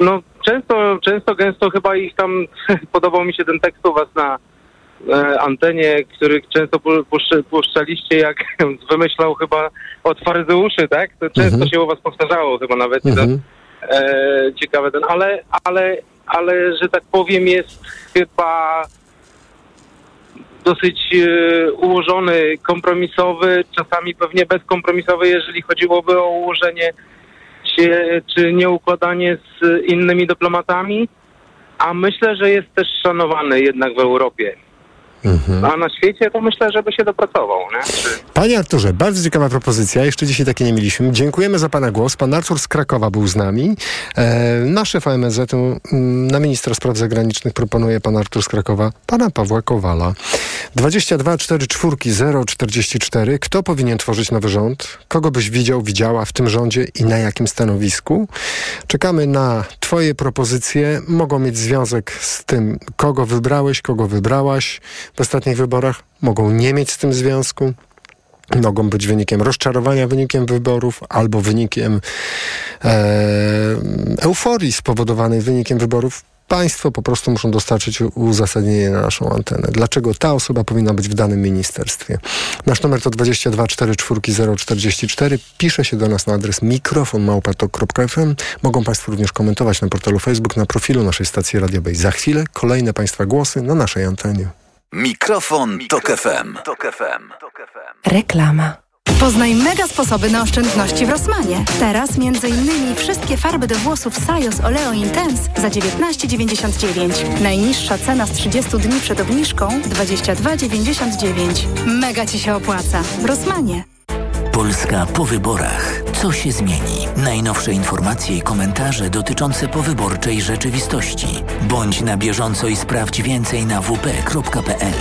No często, często, gęsto chyba ich tam podobał mi się ten tekst u was na e, antenie, który często puszczaliście, jak wymyślał chyba od faryzeuszy, tak? To często Mhm. się u was powtarzało chyba nawet. Mhm. E, ciekawe ten, ale, ale, ale, że tak powiem, jest chyba dosyć e, ułożony, kompromisowy, czasami pewnie bezkompromisowy, jeżeli chodziłoby o ułożenie się, czy nieukładanie z innymi dyplomatami, a myślę, że jest też szanowany jednak w Europie. Mhm. A na świecie to myślę, żeby się dopracował, nie? Czy... Panie Arturze, bardzo ciekawa propozycja. Jeszcze dzisiaj takiej nie mieliśmy. Dziękujemy za Pana głos. Pan Artur z Krakowa był z nami. E, na szefa MSZ-u, mm, na ministra spraw zagranicznych proponuje Pan Artur z Krakowa, Pana Pawła Kowala. 22 4 4 0 44. Kto powinien tworzyć nowy rząd? Kogo byś widział, widziała w tym rządzie i na jakim stanowisku? Czekamy na Twoje propozycje. Mogą mieć związek z tym, kogo wybrałeś, kogo wybrałaś w ostatnich wyborach. Mogą nie mieć z tym związku mogą być wynikiem rozczarowania wynikiem wyborów albo wynikiem e, euforii spowodowanej wynikiem wyborów. Państwo po prostu muszą dostarczyć uzasadnienie na naszą antenę. Dlaczego ta osoba powinna być w danym ministerstwie? Nasz numer to 22 44 044. Pisze się do nas na adres mikrofonmałpatok.fm. Mogą Państwo również komentować na portalu Facebook, na profilu naszej stacji radiowej. Za chwilę kolejne Państwa głosy na naszej antenie. Mikrofon, Tok FM. Reklama. Poznaj mega sposoby na oszczędności w Rossmanie. Teraz m.in. wszystkie farby do włosów Sajos Oleo Intense za 19,99. Najniższa cena z 30 dni przed obniżką 22,99. Mega Ci się opłaca. W Rossmanie. Polska po wyborach. Co się zmieni? Najnowsze informacje i komentarze dotyczące powyborczej rzeczywistości. Bądź na bieżąco i sprawdź więcej na wp.pl.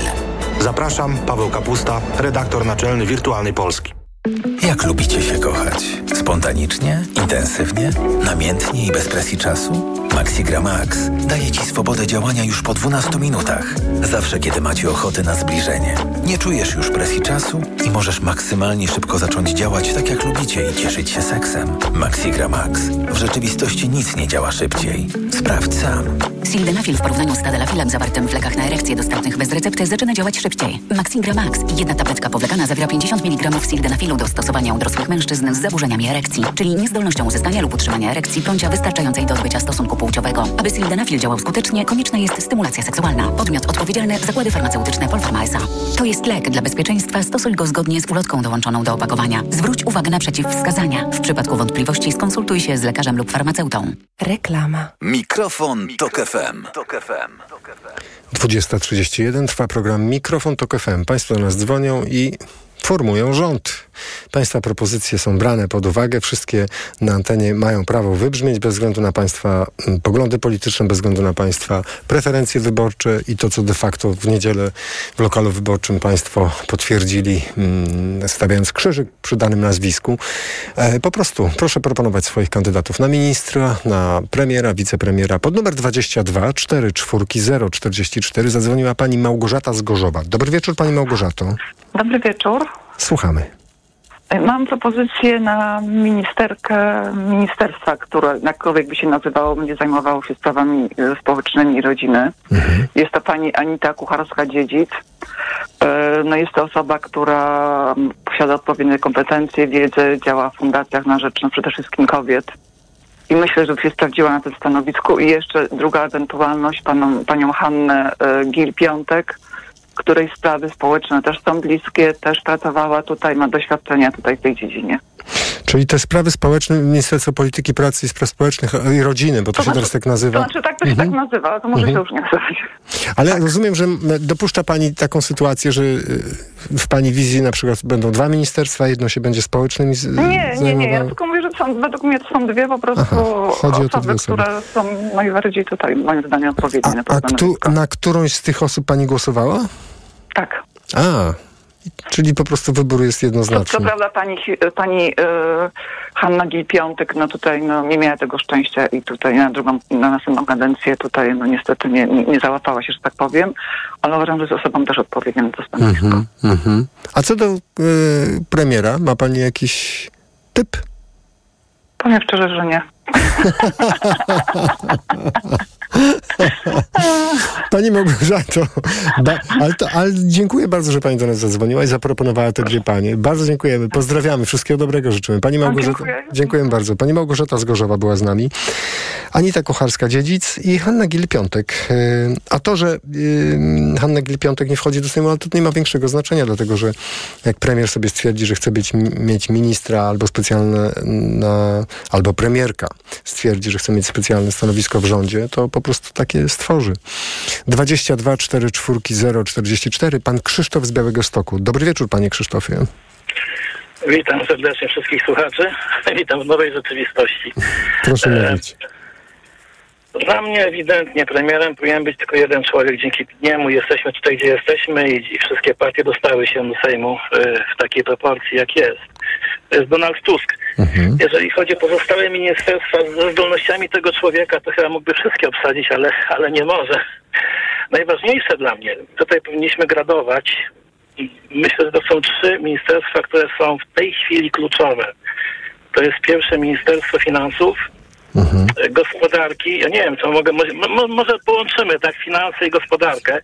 Zapraszam, Paweł Kapusta, redaktor naczelny Wirtualnej Polski. Jak lubicie się kochać? Spontanicznie? Intensywnie? Namiętnie i bez presji czasu? Maxigra Max daje Ci swobodę działania już po 12 minutach. Zawsze, kiedy macie ochotę na zbliżenie. Nie czujesz już presji czasu i możesz maksymalnie szybko zacząć działać tak, jak lubicie i cieszyć się seksem. Maxigra Max. W rzeczywistości nic nie działa szybciej. Sprawdź sam. Sildenafil w porównaniu z tadalafilem zawartym w lekach na erekcję dostępnych bez recepty zaczyna działać szybciej. Maxigra Max. Jedna tabletka powlekana zawiera 50 mg sildenafilu do stosowania u dorosłych mężczyzn z zaburzeniami erekcji, czyli niezdolnością uzyskania lub utrzymania erekcji bądź wystarczającej do odbycia stosunku płciowego. Aby sildenafil działał skutecznie, konieczna jest stymulacja seksualna. Podmiot odpowiedzialny Zakłady Farmaceutyczne Polpharma S.A. To jest lek. Dla bezpieczeństwa stosuj go zgodnie z ulotką dołączoną do opakowania. Zwróć uwagę na przeciwwskazania. W przypadku wątpliwości skonsultuj się z lekarzem lub farmaceutą. Reklama. Mikrofon, Tok FM. 20.31 trwa program Mikrofon Tok FM. Państwo do nas dzwonią i formują rząd. Państwa propozycje są brane pod uwagę. Wszystkie na antenie mają prawo wybrzmieć bez względu na Państwa mm, poglądy polityczne, bez względu na Państwa preferencje wyborcze i to, co de facto w niedzielę w lokalu wyborczym Państwo potwierdzili, mm, stawiając krzyżyk przy danym nazwisku. E, po prostu proszę proponować swoich kandydatów na ministra, na premiera, wicepremiera. Pod numer 22 44 044 zadzwoniła Pani Małgorzata z Gorzowa. Dobry wieczór Pani Małgorzato. Dobry wieczór. Słuchamy. Mam propozycję na ministerkę ministerstwa, które jakkolwiek by się nazywało, będzie zajmowało się sprawami e, społecznymi i rodziny. Jest to pani Anita Kucharska-Dziedzic. E, No jest to osoba, która posiada odpowiednie kompetencje, wiedzę, działa w fundacjach na rzecz no, przede wszystkim kobiet. I myślę, że się sprawdziła na tym stanowisku. I jeszcze druga ewentualność, paną, panią Hannę e, Gil-Piątek, której sprawy społeczne też są bliskie, też pracowała tutaj, ma doświadczenia tutaj w tej dziedzinie. Czyli te sprawy społeczne, Ministerstwo Polityki Pracy i Spraw Społecznych i Rodziny, bo to, To się znaczy- teraz tak nazywa. To znaczy tak to się Mhm. tak nazywa, ale to może Mhm. się już nie nazywać. Ale rozumiem, że dopuszcza Pani taką sytuację, że y, w Pani wizji na przykład będą dwa ministerstwa, jedno się będzie społecznym z- Nie, nie, nie. Ja tylko mówię, że są, według mnie to są dwie po prostu Aha, osoby, osoby. które są najbardziej tutaj, moim zdaniem, odpowiednie na A ktu, na którąś z tych osób Pani głosowała? Tak. A, czyli po prostu wybór jest Co, jednoznaczny. co prawda pani, pani e, Hanna Gil-Piątek, no tutaj no, nie miała tego szczęścia i tutaj na drugą, na następną kadencję tutaj no niestety nie, nie, załapała się, że tak powiem, ale uważam, że jest osobą też odpowiednią to stanowisko. Mhm, mhm. A co do y, premiera, ma Pani jakiś typ? Powiem szczerze, że nie. Pani Małgorzato, ba, ale, to, ale dziękuję bardzo, że Pani do nas zadzwoniła i zaproponowała te dwie Panie. Bardzo dziękujemy, pozdrawiamy, wszystkiego dobrego życzymy. Pani Małgorzata, dziękuję. dziękuję bardzo. Pani Małgorzata z Gorzowa była z nami, Anita Kocharska-Dziedzic i Hanna Gil-Piątek. Y, A to, że y, Hanna Gil-Piątek nie wchodzi do Sejmu, ale to nie ma większego znaczenia, dlatego że jak premier sobie stwierdzi, że chce być, mieć ministra albo specjalne, na, albo premierka stwierdzi, że chce mieć specjalne stanowisko w rządzie, to po prostu takie stworzy. 22 4 4 0 44. Pan Krzysztof z Białego Stoku. Dobry wieczór, panie Krzysztofie. Witam serdecznie wszystkich słuchaczy. Witam w nowej rzeczywistości. Proszę E, mówić. Dla mnie ewidentnie premierem powinien być tylko jeden człowiek. Dzięki niemu jesteśmy tutaj, gdzie jesteśmy i, i wszystkie partie dostały się do Sejmu e, w takiej proporcji, jak jest. To jest Donald Tusk. Jeżeli chodzi o pozostałe ministerstwa ze zdolnościami tego człowieka, to chyba mógłby wszystkie obsadzić, ale, ale nie może. Najważniejsze dla mnie, tutaj powinniśmy gradować. Myślę, że to są trzy ministerstwa, które są w tej chwili kluczowe. To jest pierwsze Ministerstwo Finansów, e, gospodarki. Ja nie wiem, co mogę, może, mo, może połączymy tak finanse i gospodarkę,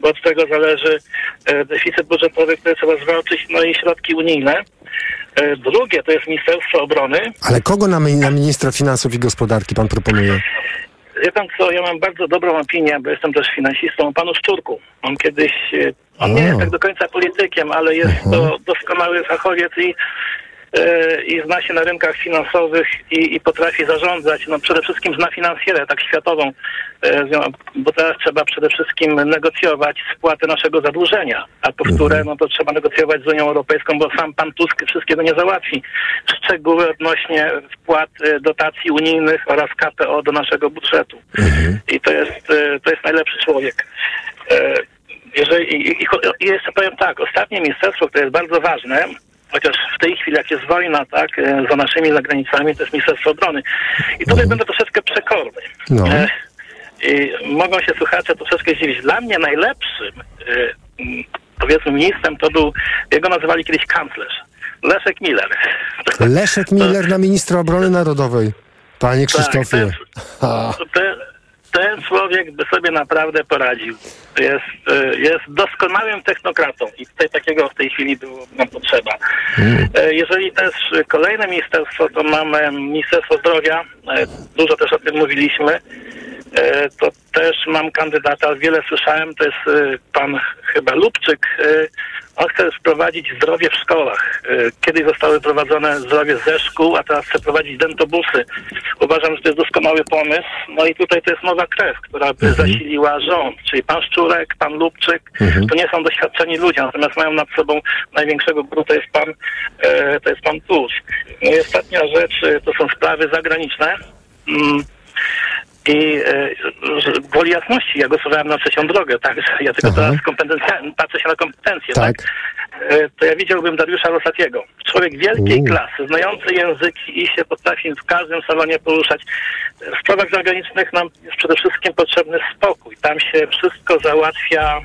bo od tego zależy e, deficyt budżetowy, który trzeba zwalczyć, no i środki unijne. E, drugie to jest Ministerstwo Obrony. Ale kogo na, na ministra finansów i gospodarki pan proponuje? Wie pan co, ja mam bardzo dobrą opinię, bo jestem też finansistą o panu Szczurku. On kiedyś, e, on nie jest tak do końca politykiem, ale jest to doskonały fachowiec i, i zna się na rynkach finansowych i, i potrafi zarządzać. No przede wszystkim zna finansjerę, tak światową, e, bo teraz trzeba przede wszystkim negocjować spłatę naszego zadłużenia, a po które no to trzeba negocjować z Unią Europejską, bo sam pan Tusk wszystkiego nie załatwi. Szczegóły odnośnie wpłat e, dotacji unijnych oraz KPO do naszego budżetu. I to jest, e, to jest najlepszy człowiek. Jeżeli, i, i, I jeszcze powiem tak, ostatnie ministerstwo, które jest bardzo ważne, chociaż w tej chwili, jak jest wojna, tak, e, za naszymi zagranicami, to jest Ministerstwo Obrony. I tutaj będę troszeczkę przekorny. No. E, I mogą się słuchacze troszeczkę zdziwić. Dla mnie najlepszym, e, powiedzmy, ministrem to był, jego nazywali kiedyś kanclerz, Leszek Miller. Leszek Miller na ministra obrony narodowej. Panie Krzysztofie. Ha. Ten, ten człowiek by sobie naprawdę poradził. Jest, e, jest doskonałym technokratą i tutaj takiego w tej chwili było nam potrzeba. E, Jeżeli też kolejne ministerstwo, to mamy Ministerstwo Zdrowia. E, Dużo też o tym mówiliśmy. E, To też mam kandydata, wiele słyszałem, to jest e, pan chyba Lubczyk. E, On chce wprowadzić zdrowie w szkołach. Kiedyś zostały prowadzone zdrowie ze szkół, a teraz chce prowadzić dentobusy. Uważam, że to jest doskonały pomysł. No i tutaj to jest nowa krew, która by zasiliła rząd. Czyli pan Szczurek, pan Lubczyk, to nie są doświadczeni ludzie, natomiast mają nad sobą największego guru, to jest pan, to jest pan Tusk. No i ostatnia rzecz, to są sprawy zagraniczne. I e, gwoli jasności, ja głosowałem na trzecią drogę, tak, że ja tylko teraz patrzę się na kompetencje, tak. E, To ja widziałbym Dariusza Rosatiego. Człowiek wielkiej U. klasy, znający języki i się potrafi w każdym salonie poruszać. W sprawach zagranicznych nam jest przede wszystkim potrzebny spokój. Tam się wszystko załatwia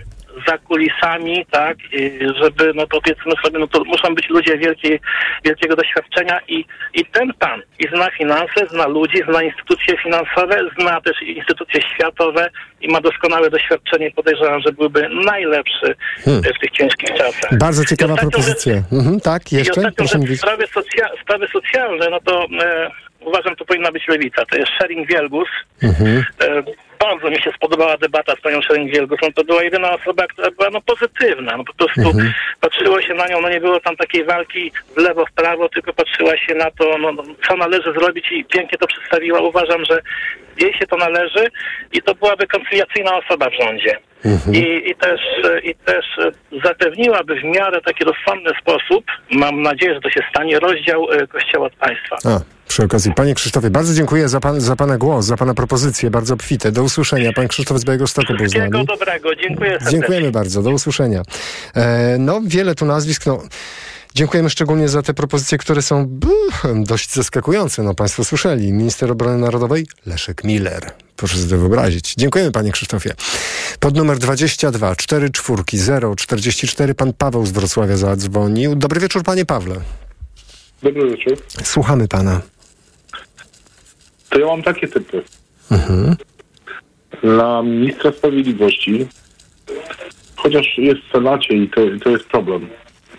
za kulisami, tak, i żeby, no powiedzmy sobie, no to muszą być ludzie wielkiej, wielkiego doświadczenia i, i ten pan i zna finanse, zna ludzi, zna instytucje finansowe, zna też instytucje światowe i ma doskonałe doświadczenie. Podejrzewam, że byłby najlepszy Hmm. e, w tych ciężkich czasach. Bardzo ciekawa propozycja. Mhm, tak, jeszcze? Proszę rzecz, mówić. sprawy, socja- sprawy socjalne, no to e, uważam, to powinna być lewica. To jest Sharing Wielgus. Mhm. E, bardzo mi się spodobała debata z panią Szeręgielgową. To była jedyna osoba, która była no, pozytywna. No, po prostu Mhm. patrzyło się na nią, no nie było tam takiej walki w lewo, w prawo, tylko patrzyła się na to, no, no, co należy zrobić i pięknie to przedstawiła. Uważam, że jej się to należy i to byłaby koncyliacyjna osoba w rządzie. I, I też, I też zapewniłaby w miarę taki rozsądny sposób, mam nadzieję, że to się stanie, rozdział e, Kościoła od państwa. A, przy okazji. Panie Krzysztofie, bardzo dziękuję za, pan, za Pana głos, za Pana propozycje, bardzo obfite. Do usłyszenia. Pan Krzysztof z Białego Stoku był z nami. dobrego, dziękuję serdecznie. Dziękujemy bardzo, do usłyszenia. E, no, wiele tu nazwisk, no... Dziękujemy szczególnie za te propozycje, które są buh, dość zaskakujące. No, Państwo słyszeli. Minister Obrony Narodowej Leszek Miller. Proszę sobie wyobrazić. Dziękujemy Panie Krzysztofie. Pod numer 22 44 044 Pan Paweł z Wrocławia zadzwonił. Dobry wieczór Panie Pawle. Dobry wieczór. Słuchamy Pana. To ja mam takie typy. Mhm. Dla ministra sprawiedliwości, chociaż jest w Senacie i to, to jest problem,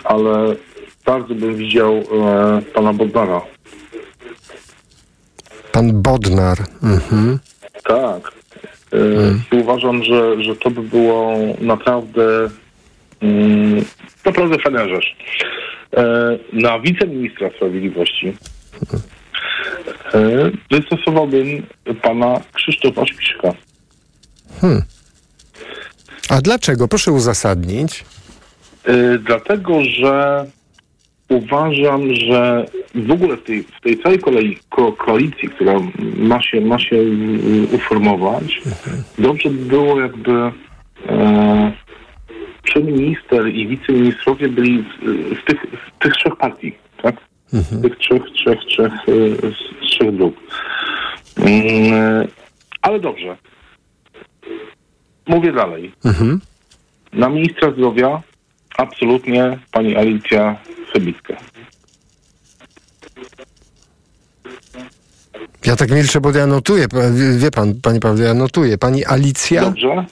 ale bardzo bym widział e, pana Bodnara. Pan Bodnar. Mhm. Tak. E, I uważam, że, że to by było naprawdę mm, naprawdę fajna rzecz. E, na wiceministra sprawiedliwości e, wystosowałbym pana Krzysztofa Śpiszka. Hmm. A dlaczego? Proszę uzasadnić. Y, dlatego, że uważam, że w ogóle w tej, w tej całej kolei, ko, koalicji, która ma się, ma się y, uformować, dobrze by było jakby e, przeminister i wiceministrowie byli z, z, tych, z tych trzech partii, tak? Z tych trzech, trzech, trzech, y, trzech dróg. Mm, ale dobrze. Mówię dalej. Mhm. Na ministra zdrowia absolutnie pani Alicja Chybicka. Ja tak milczę, bo ja notuję. Wie, pan, panie Pawle, ja notuję. Pani Alicja. Dobrze?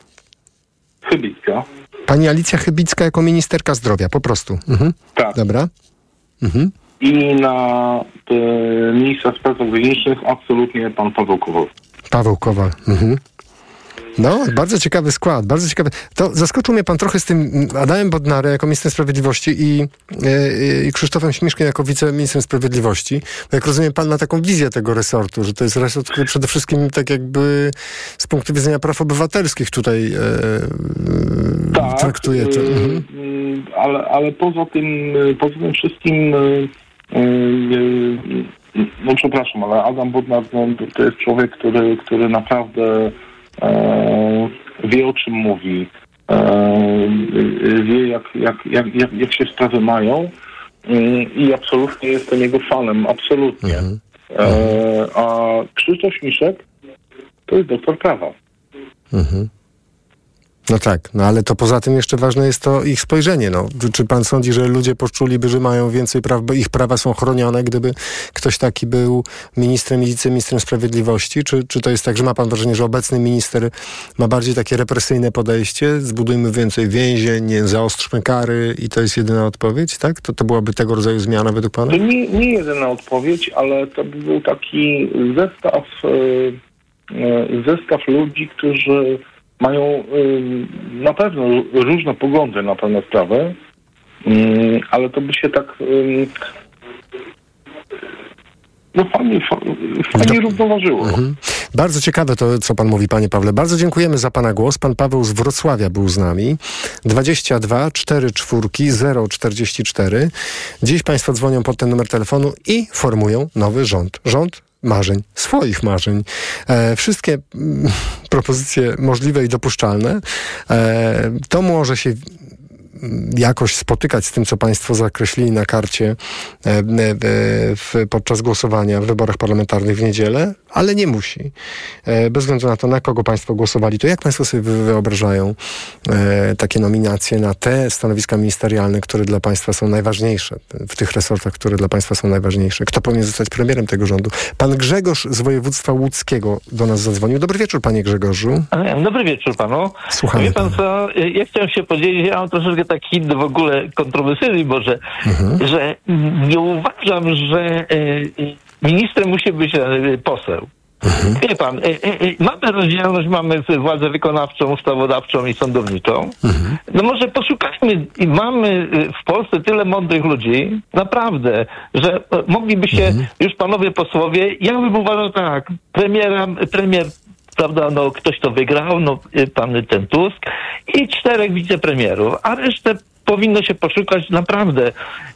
Chybicka. Pani Alicja Chybicka jako ministerka zdrowia, po prostu. Mhm. Tak. Dobra. Mhm. I na e, ministra spraw zagranicznych absolutnie pan Paweł Kowal. Paweł Kowal. Mhm. No, bardzo ciekawy skład, bardzo ciekawy. To zaskoczył mnie pan trochę z tym Adamem Bodnarem jako ministrem sprawiedliwości i, e, i Krzysztofem Śmiszkiem jako wiceministrem sprawiedliwości. Bo jak rozumiem, pan ma taką wizję tego resortu, że to jest resort, który przede wszystkim tak jakby z punktu widzenia praw obywatelskich tutaj e, Tak, traktuje to. e, Mhm. ale, ale poza tym, e, poza tym wszystkim, e, e, e, no przepraszam, ale Adam Bodnar no, to jest człowiek, który, który naprawdę e, wie o czym mówi, e, wie jak, jak, jak, jak, jak się sprawy mają i absolutnie jestem jego fanem, absolutnie. E, a Krzysztof Miszek to jest doktor prawa. Mhm. No tak, no ale to poza tym jeszcze ważne jest to ich spojrzenie. No. Czy, pan sądzi, że ludzie poczuliby, że mają więcej praw, bo ich prawa są chronione, gdyby ktoś taki był ministrem i wiceministrem sprawiedliwości? Czy, czy to jest tak, że ma pan wrażenie, że obecny minister ma bardziej takie represyjne podejście? Zbudujmy więcej więzień, nie, zaostrzmy kary i to jest jedyna odpowiedź, tak? To, to byłaby tego rodzaju zmiana według pana? Nie, nie jedyna odpowiedź, ale to by był taki zestaw, e, e, zestaw ludzi, którzy mają e, na pewno różne poglądy na pewne sprawy, mm, ale to by się tak no fajnie, fa- fajnie równoważyło. Mhm. Bardzo ciekawe to, co pan mówi, panie Pawle. Bardzo dziękujemy za pana głos. Pan Paweł z Wrocławia był z nami. 22 44 044. Dziś państwo dzwonią pod ten numer telefonu i formują nowy rząd. Rząd marzeń, swoich marzeń. E, wszystkie mm, propozycje możliwe i dopuszczalne. E, to może się jakoś spotykać z tym, co Państwo zakreślili na karcie e, e, w, podczas głosowania w wyborach parlamentarnych w niedzielę, ale nie musi. E, Bez względu na to, na kogo Państwo głosowali, to jak Państwo sobie wy- wyobrażają e, takie nominacje na te stanowiska ministerialne, które dla Państwa są najważniejsze, w tych resortach, które dla Państwa są najważniejsze? Kto powinien zostać premierem tego rządu? Pan Grzegorz z województwa łódzkiego do nas zadzwonił. Dobry wieczór, Panie Grzegorzu. Dobry wieczór panu. Słuchamy Wie pan co, ja chciałem się podzielić, ja mam troszeczkę taki w ogóle kontrowersyjny może, że nie uważam, że e, ministrem musi być e, poseł. Wie pan, e, e, e, mamy rozdzielność, mamy władzę wykonawczą, ustawodawczą i sądowniczą. No może poszukajmy, i mamy e, w Polsce tyle mądrych ludzi, naprawdę, że e, mogliby się już panowie posłowie, ja bym uważał tak, premiera, premier prawda, no ktoś to wygrał, no y, pan ten Tusk i czterech wicepremierów, a resztę powinno się poszukać naprawdę.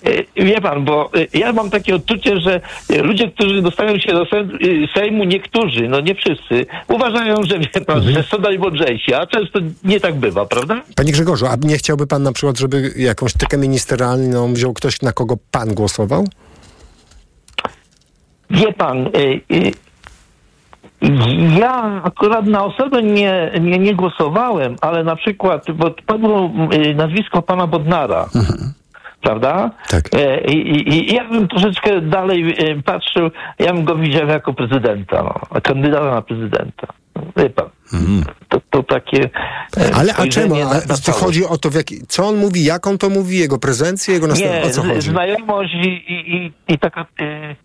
Y, Wie pan, bo y, ja mam takie odczucie, że ludzie, którzy dostają się do se- Sejmu, niektórzy, no nie wszyscy, uważają, że wie pan, że są najmądrzejsi, a często nie tak bywa, prawda? Panie Grzegorzu, a nie chciałby pan na przykład, żeby jakąś tykę ministerialną wziął ktoś, na kogo pan głosował? Wie pan, ja akurat na osobę nie, nie, nie głosowałem, ale na przykład, bo padło y, nazwisko pana Bodnara. Prawda? Tak. E, I, i, I ja bym troszeczkę dalej e, patrzył, ja bym go widział jako prezydenta, no, kandydata na prezydenta. Wie pan, to, to takie. e, Ale a czemu? na- A, na to chodzi o to, w jaki, co on mówi, jak on to mówi, jego prezencję, jego następstwo. Nie, O co chodzi? znajomość i, i, i, taka e,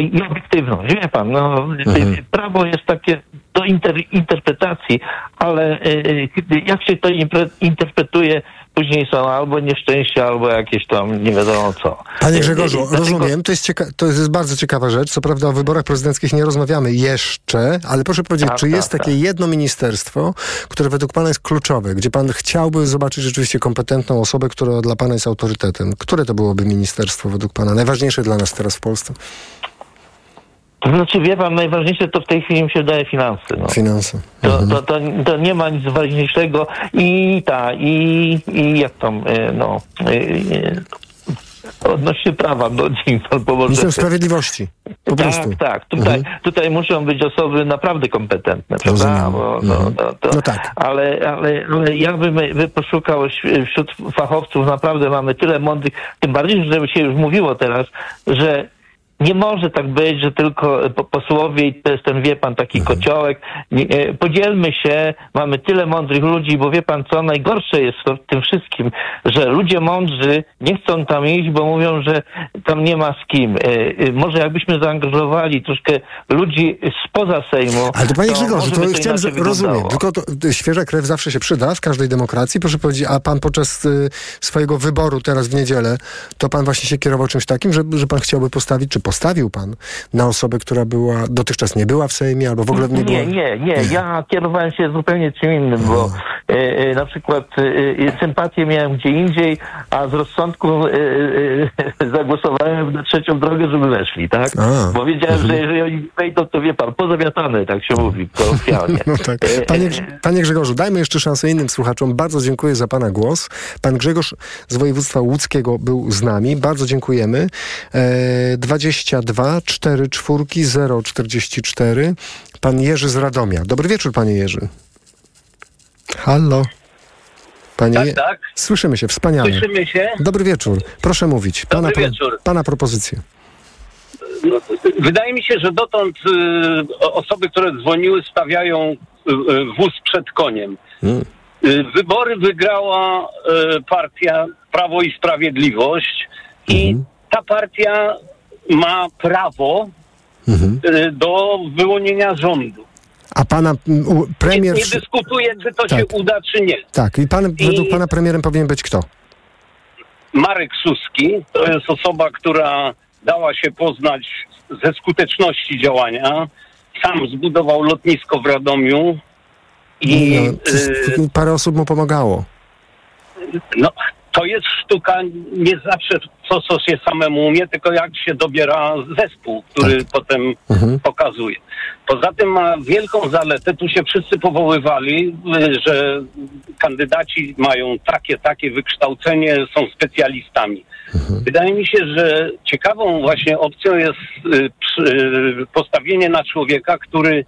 i obiektywność. Wie pan, no, Mhm. prawo jest takie do inter, interpretacji, ale e, kiedy- jak się to impre, interpretuje, później są albo nieszczęścia, albo jakieś tam nie wiadomo co. Panie Grzegorzu, dlatego- rozumiem, to jest, cieka- to jest bardzo ciekawa rzecz. Co prawda o wyborach prezydenckich nie rozmawiamy jeszcze, ale proszę powiedzieć, Tak, czy tak, jest takie tak. jedno ministerstwo, które według pana jest kluczowe, gdzie pan chciałby zobaczyć rzeczywiście kompetentną osobę, która dla pana jest autorytetem? Które to byłoby ministerstwo według pana? Najważniejsze dla nas teraz w Polsce? To znaczy, wie pan, najważniejsze to w tej chwili mi się daje finanse. No. Finanse. To, to, to, to nie ma nic ważniejszego i ta, i, i jak tam, e, no, e, e, odnośnie prawa, no dzień pan pomoże. Minister Sprawiedliwości. Po tak, prostu. tak. Tutaj, tutaj muszą być osoby naprawdę kompetentne, prawda? Bo, no, Mhm. no, to, No tak. ale, ale, ale ja bym, bym poszukał wś- wśród fachowców, naprawdę mamy tyle mądrych, tym bardziej, że się już mówiło teraz, że nie może tak być, że tylko po- posłowie i to jest ten, wie pan, taki Mhm. kociołek. E, podzielmy się, mamy tyle mądrych ludzi, bo wie pan co, najgorsze jest w tym wszystkim, że ludzie mądrzy nie chcą tam iść, bo mówią, że tam nie ma z kim. E, e, Może jakbyśmy zaangażowali troszkę ludzi spoza Sejmu. Ale to panie Grzegorzu, to by chciałem, że, rozumiem, tylko to, świeża krew zawsze się przyda w każdej demokracji. Proszę powiedzieć, a pan podczas y, swojego wyboru teraz w niedzielę, to pan właśnie się kierował czymś takim, że, że pan chciałby postawić, czy postawił pan na osobę, która była, dotychczas nie była w Sejmie, albo w ogóle nie była... Nie, nie, nie. Ja kierowałem się zupełnie czym innym, bo e, e, na przykład e, e, sympatię miałem gdzie indziej, a z rozsądku e, e, zagłosowałem na trzecią drogę, żeby weszli, tak? A, Bo wiedziałem, że jeżeli oni wejdą, to wie pan, pozawiatane, tak się mówi kolokwialnie. No tak. Panie, panie Grzegorzu, dajmy jeszcze szansę innym słuchaczom. Bardzo dziękuję za Pana głos. Pan Grzegorz z województwa łódzkiego był z nami. Bardzo dziękujemy. E, 22 4 4 0 44. Pan Jerzy z Radomia. Dobry wieczór, Panie Jerzy. Halo. Panie Tak, tak. Słyszymy się, wspaniale. Słyszymy się? Dobry wieczór. Proszę mówić. Pana, Dobry wieczór. pana propozycję. No, wydaje mi się, że dotąd y, osoby, które dzwoniły, stawiają y, y, wóz przed koniem. Mm. Y, wybory wygrała y, partia Prawo i Sprawiedliwość i ta partia ma prawo Mhm. y, do wyłonienia rządu. A pana u- Nie, premier... nie dyskutuję, czy to Tak. się uda, czy nie. Tak, i pan, według pana premierem powinien być kto? Marek Suski to jest osoba, która dała się poznać ze skuteczności działania. Sam zbudował lotnisko w Radomiu i No, to- y, parę osób mu pomagało. no, to jest sztuka nie zawsze co, co się samemu umie, tylko jak się dobiera zespół, który potem Mhm. pokazuje. Poza tym ma wielką zaletę, tu się wszyscy powoływali, że kandydaci mają takie, takie wykształcenie, są specjalistami. Wydaje mi się, że ciekawą właśnie opcją jest y, y, postawienie na człowieka, który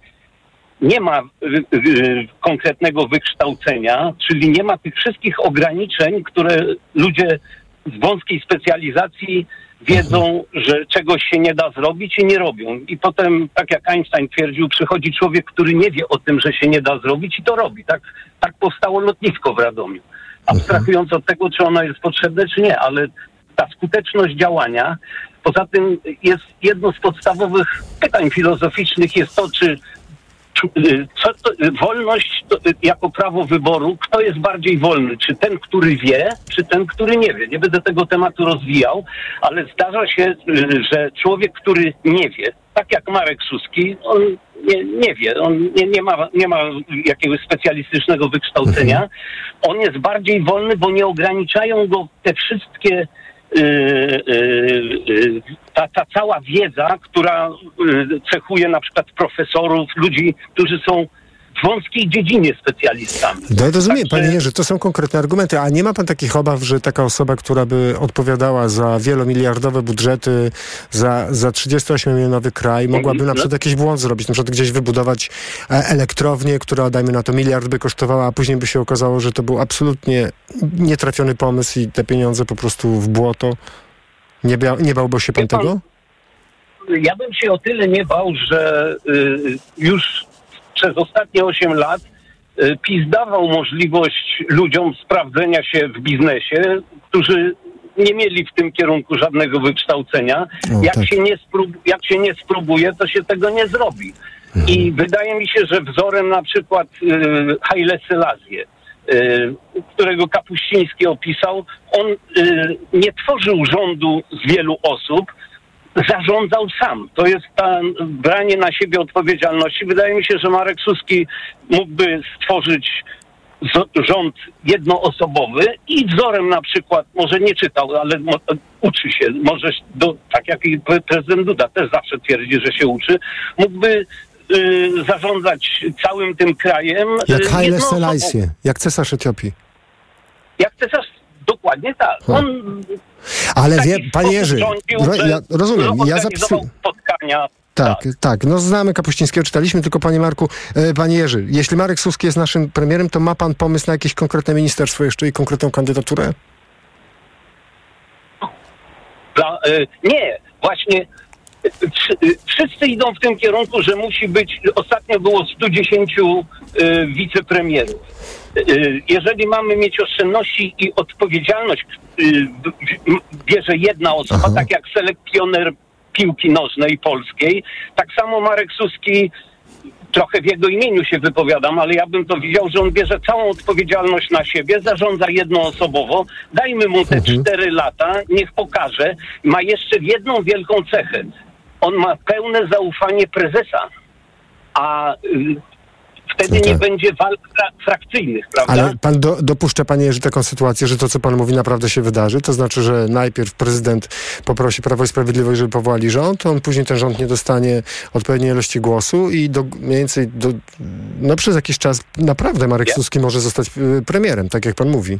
nie ma y, y, konkretnego wykształcenia, czyli nie ma tych wszystkich ograniczeń, które ludzie z wąskiej specjalizacji wiedzą, że czegoś się nie da zrobić i nie robią. I potem, tak jak Einstein twierdził, przychodzi człowiek, który nie wie o tym, że się nie da zrobić i to robi. Tak, tak powstało lotnisko w Radomiu. Abstrahując od tego, czy ono jest potrzebne, czy nie, ale ta skuteczność działania, poza tym jest jedno z podstawowych pytań filozoficznych jest to, czy co to, y, wolność to, y, jako prawo wyboru, kto jest bardziej wolny? Czy ten, który wie, czy ten, który nie wie? Nie będę tego tematu rozwijał, ale zdarza się, y, że człowiek, który nie wie, tak jak Marek Suski, on nie, nie wie, on nie, nie, ma, nie ma jakiegoś specjalistycznego wykształcenia. On jest bardziej wolny, bo nie ograniczają go te wszystkie y, y, y, ta, ta cała wiedza, która y, cechuje na przykład profesorów, ludzi, którzy są w wąskiej dziedzinie specjalistami. No rozumiem, panie Jerzy, to są konkretne argumenty, a nie ma pan takich obaw, że taka osoba, która by odpowiadała za wielomiliardowe budżety, za, za 38-milionowy kraj, mogłaby na przykład jakiś błąd zrobić, na przykład gdzieś wybudować e, elektrownię, która dajmy na to miliard by kosztowała, a później by się okazało, że to był absolutnie nietrafiony pomysł i te pieniądze po prostu w błoto. Nie, bia, nie bałby się pan pan, tego? Ja bym się o tyle nie bał, że y, już przez ostatnie 8 lat y, PiS dawał możliwość ludziom sprawdzenia się w biznesie, którzy nie mieli w tym kierunku żadnego wykształcenia. O, jak, tak. się nie sprób- jak się nie spróbuje, to się tego nie zrobi. I wydaje mi się, że wzorem na przykład y, Haile Selassie, y, którego Kapuściński opisał, on y, nie tworzył rządu z wielu osób, zarządzał sam. To jest ta branie na siebie odpowiedzialności. Wydaje mi się, że Marek Suski mógłby stworzyć rząd jednoosobowy i wzorem na przykład, może nie czytał, ale uczy się, może do, tak jak i pre- prezydent Duda też zawsze twierdzi, że się uczy, mógłby y, zarządzać całym tym krajem. Jak y, Haile. Selassie, jak cesarz Etiopii. Jak cesarz, dokładnie tak. On Ale wie, panie Jerzy, rządził, że ja rozumiem, ja zapisuję. spotkania. Tak, tak, No znamy Kapuścińskiego, czytaliśmy, tylko panie Marku, e, panie Jerzy, jeśli Marek Suski jest naszym premierem, to ma pan pomysł na jakieś konkretne ministerstwo jeszcze i konkretną kandydaturę? Dla, y, nie, właśnie y, wszy- y, wszyscy idą w tym kierunku, że musi być, ostatnio było 110 y, wicepremierów. Y, jeżeli mamy mieć oszczędności i odpowiedzialność, y, bierze jedna osoba, tak jak selekcjoner piłki nożnej polskiej, tak samo Marek Suski trochę w jego imieniu się wypowiadam, ale ja bym to widział, że on bierze całą odpowiedzialność na siebie, zarządza jednoosobowo, dajmy mu te cztery lata, niech pokaże. Ma jeszcze jedną wielką cechę. On ma pełne zaufanie prezesa, a wtedy nie będzie walk fra- frakcyjnych, prawda? Ale pan do, dopuszcza, panie Jerzy, taką sytuację, że to, co pan mówi, naprawdę się wydarzy? To znaczy, że najpierw prezydent poprosi Prawo i Sprawiedliwość, żeby powołali rząd, on później ten rząd nie dostanie odpowiedniej ilości głosu i do, mniej więcej do, no przez jakiś czas naprawdę Marek Suski może zostać y, premierem, tak jak pan mówi.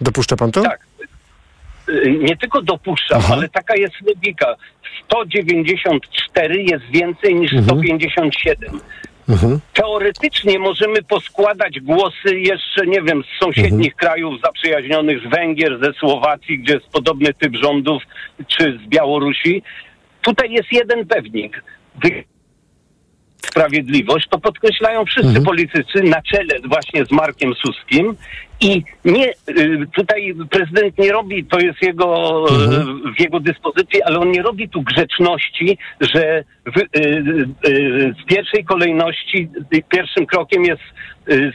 Dopuszcza pan to? Tak. Y, nie tylko dopuszczam, ale taka jest logika. 194 jest więcej niż 157. Mhm. Teoretycznie możemy poskładać głosy jeszcze, nie wiem, z sąsiednich krajów zaprzyjaźnionych, z Węgier, ze Słowacji, gdzie jest podobny typ rządów, czy z Białorusi. Tutaj jest jeden pewnik. Wy- Sprawiedliwość, to podkreślają wszyscy politycy na czele właśnie z Markiem Suskim. I nie, y, tutaj prezydent nie robi, to jest jego, y, w jego dyspozycji, ale on nie robi tu grzeczności, że w, y, w pierwszej kolejności pierwszym krokiem jest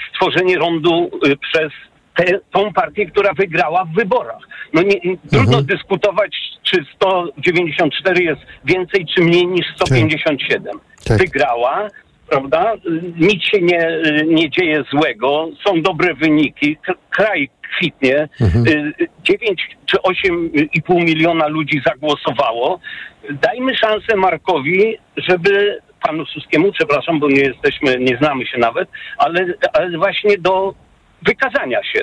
stworzenie rządu przez tę tą partię, która wygrała w wyborach. No nie, trudno dyskutować, czy 194 jest więcej, czy mniej niż 157. Tak. Wygrała, prawda? Nic się nie, nie dzieje złego, są dobre wyniki, kraj kwitnie. Y, 9 czy 8,5 miliona ludzi zagłosowało. Dajmy szansę Markowi, żeby panu Suskiemu, przepraszam, bo nie jesteśmy, nie znamy się nawet, ale, ale właśnie do wykazania się.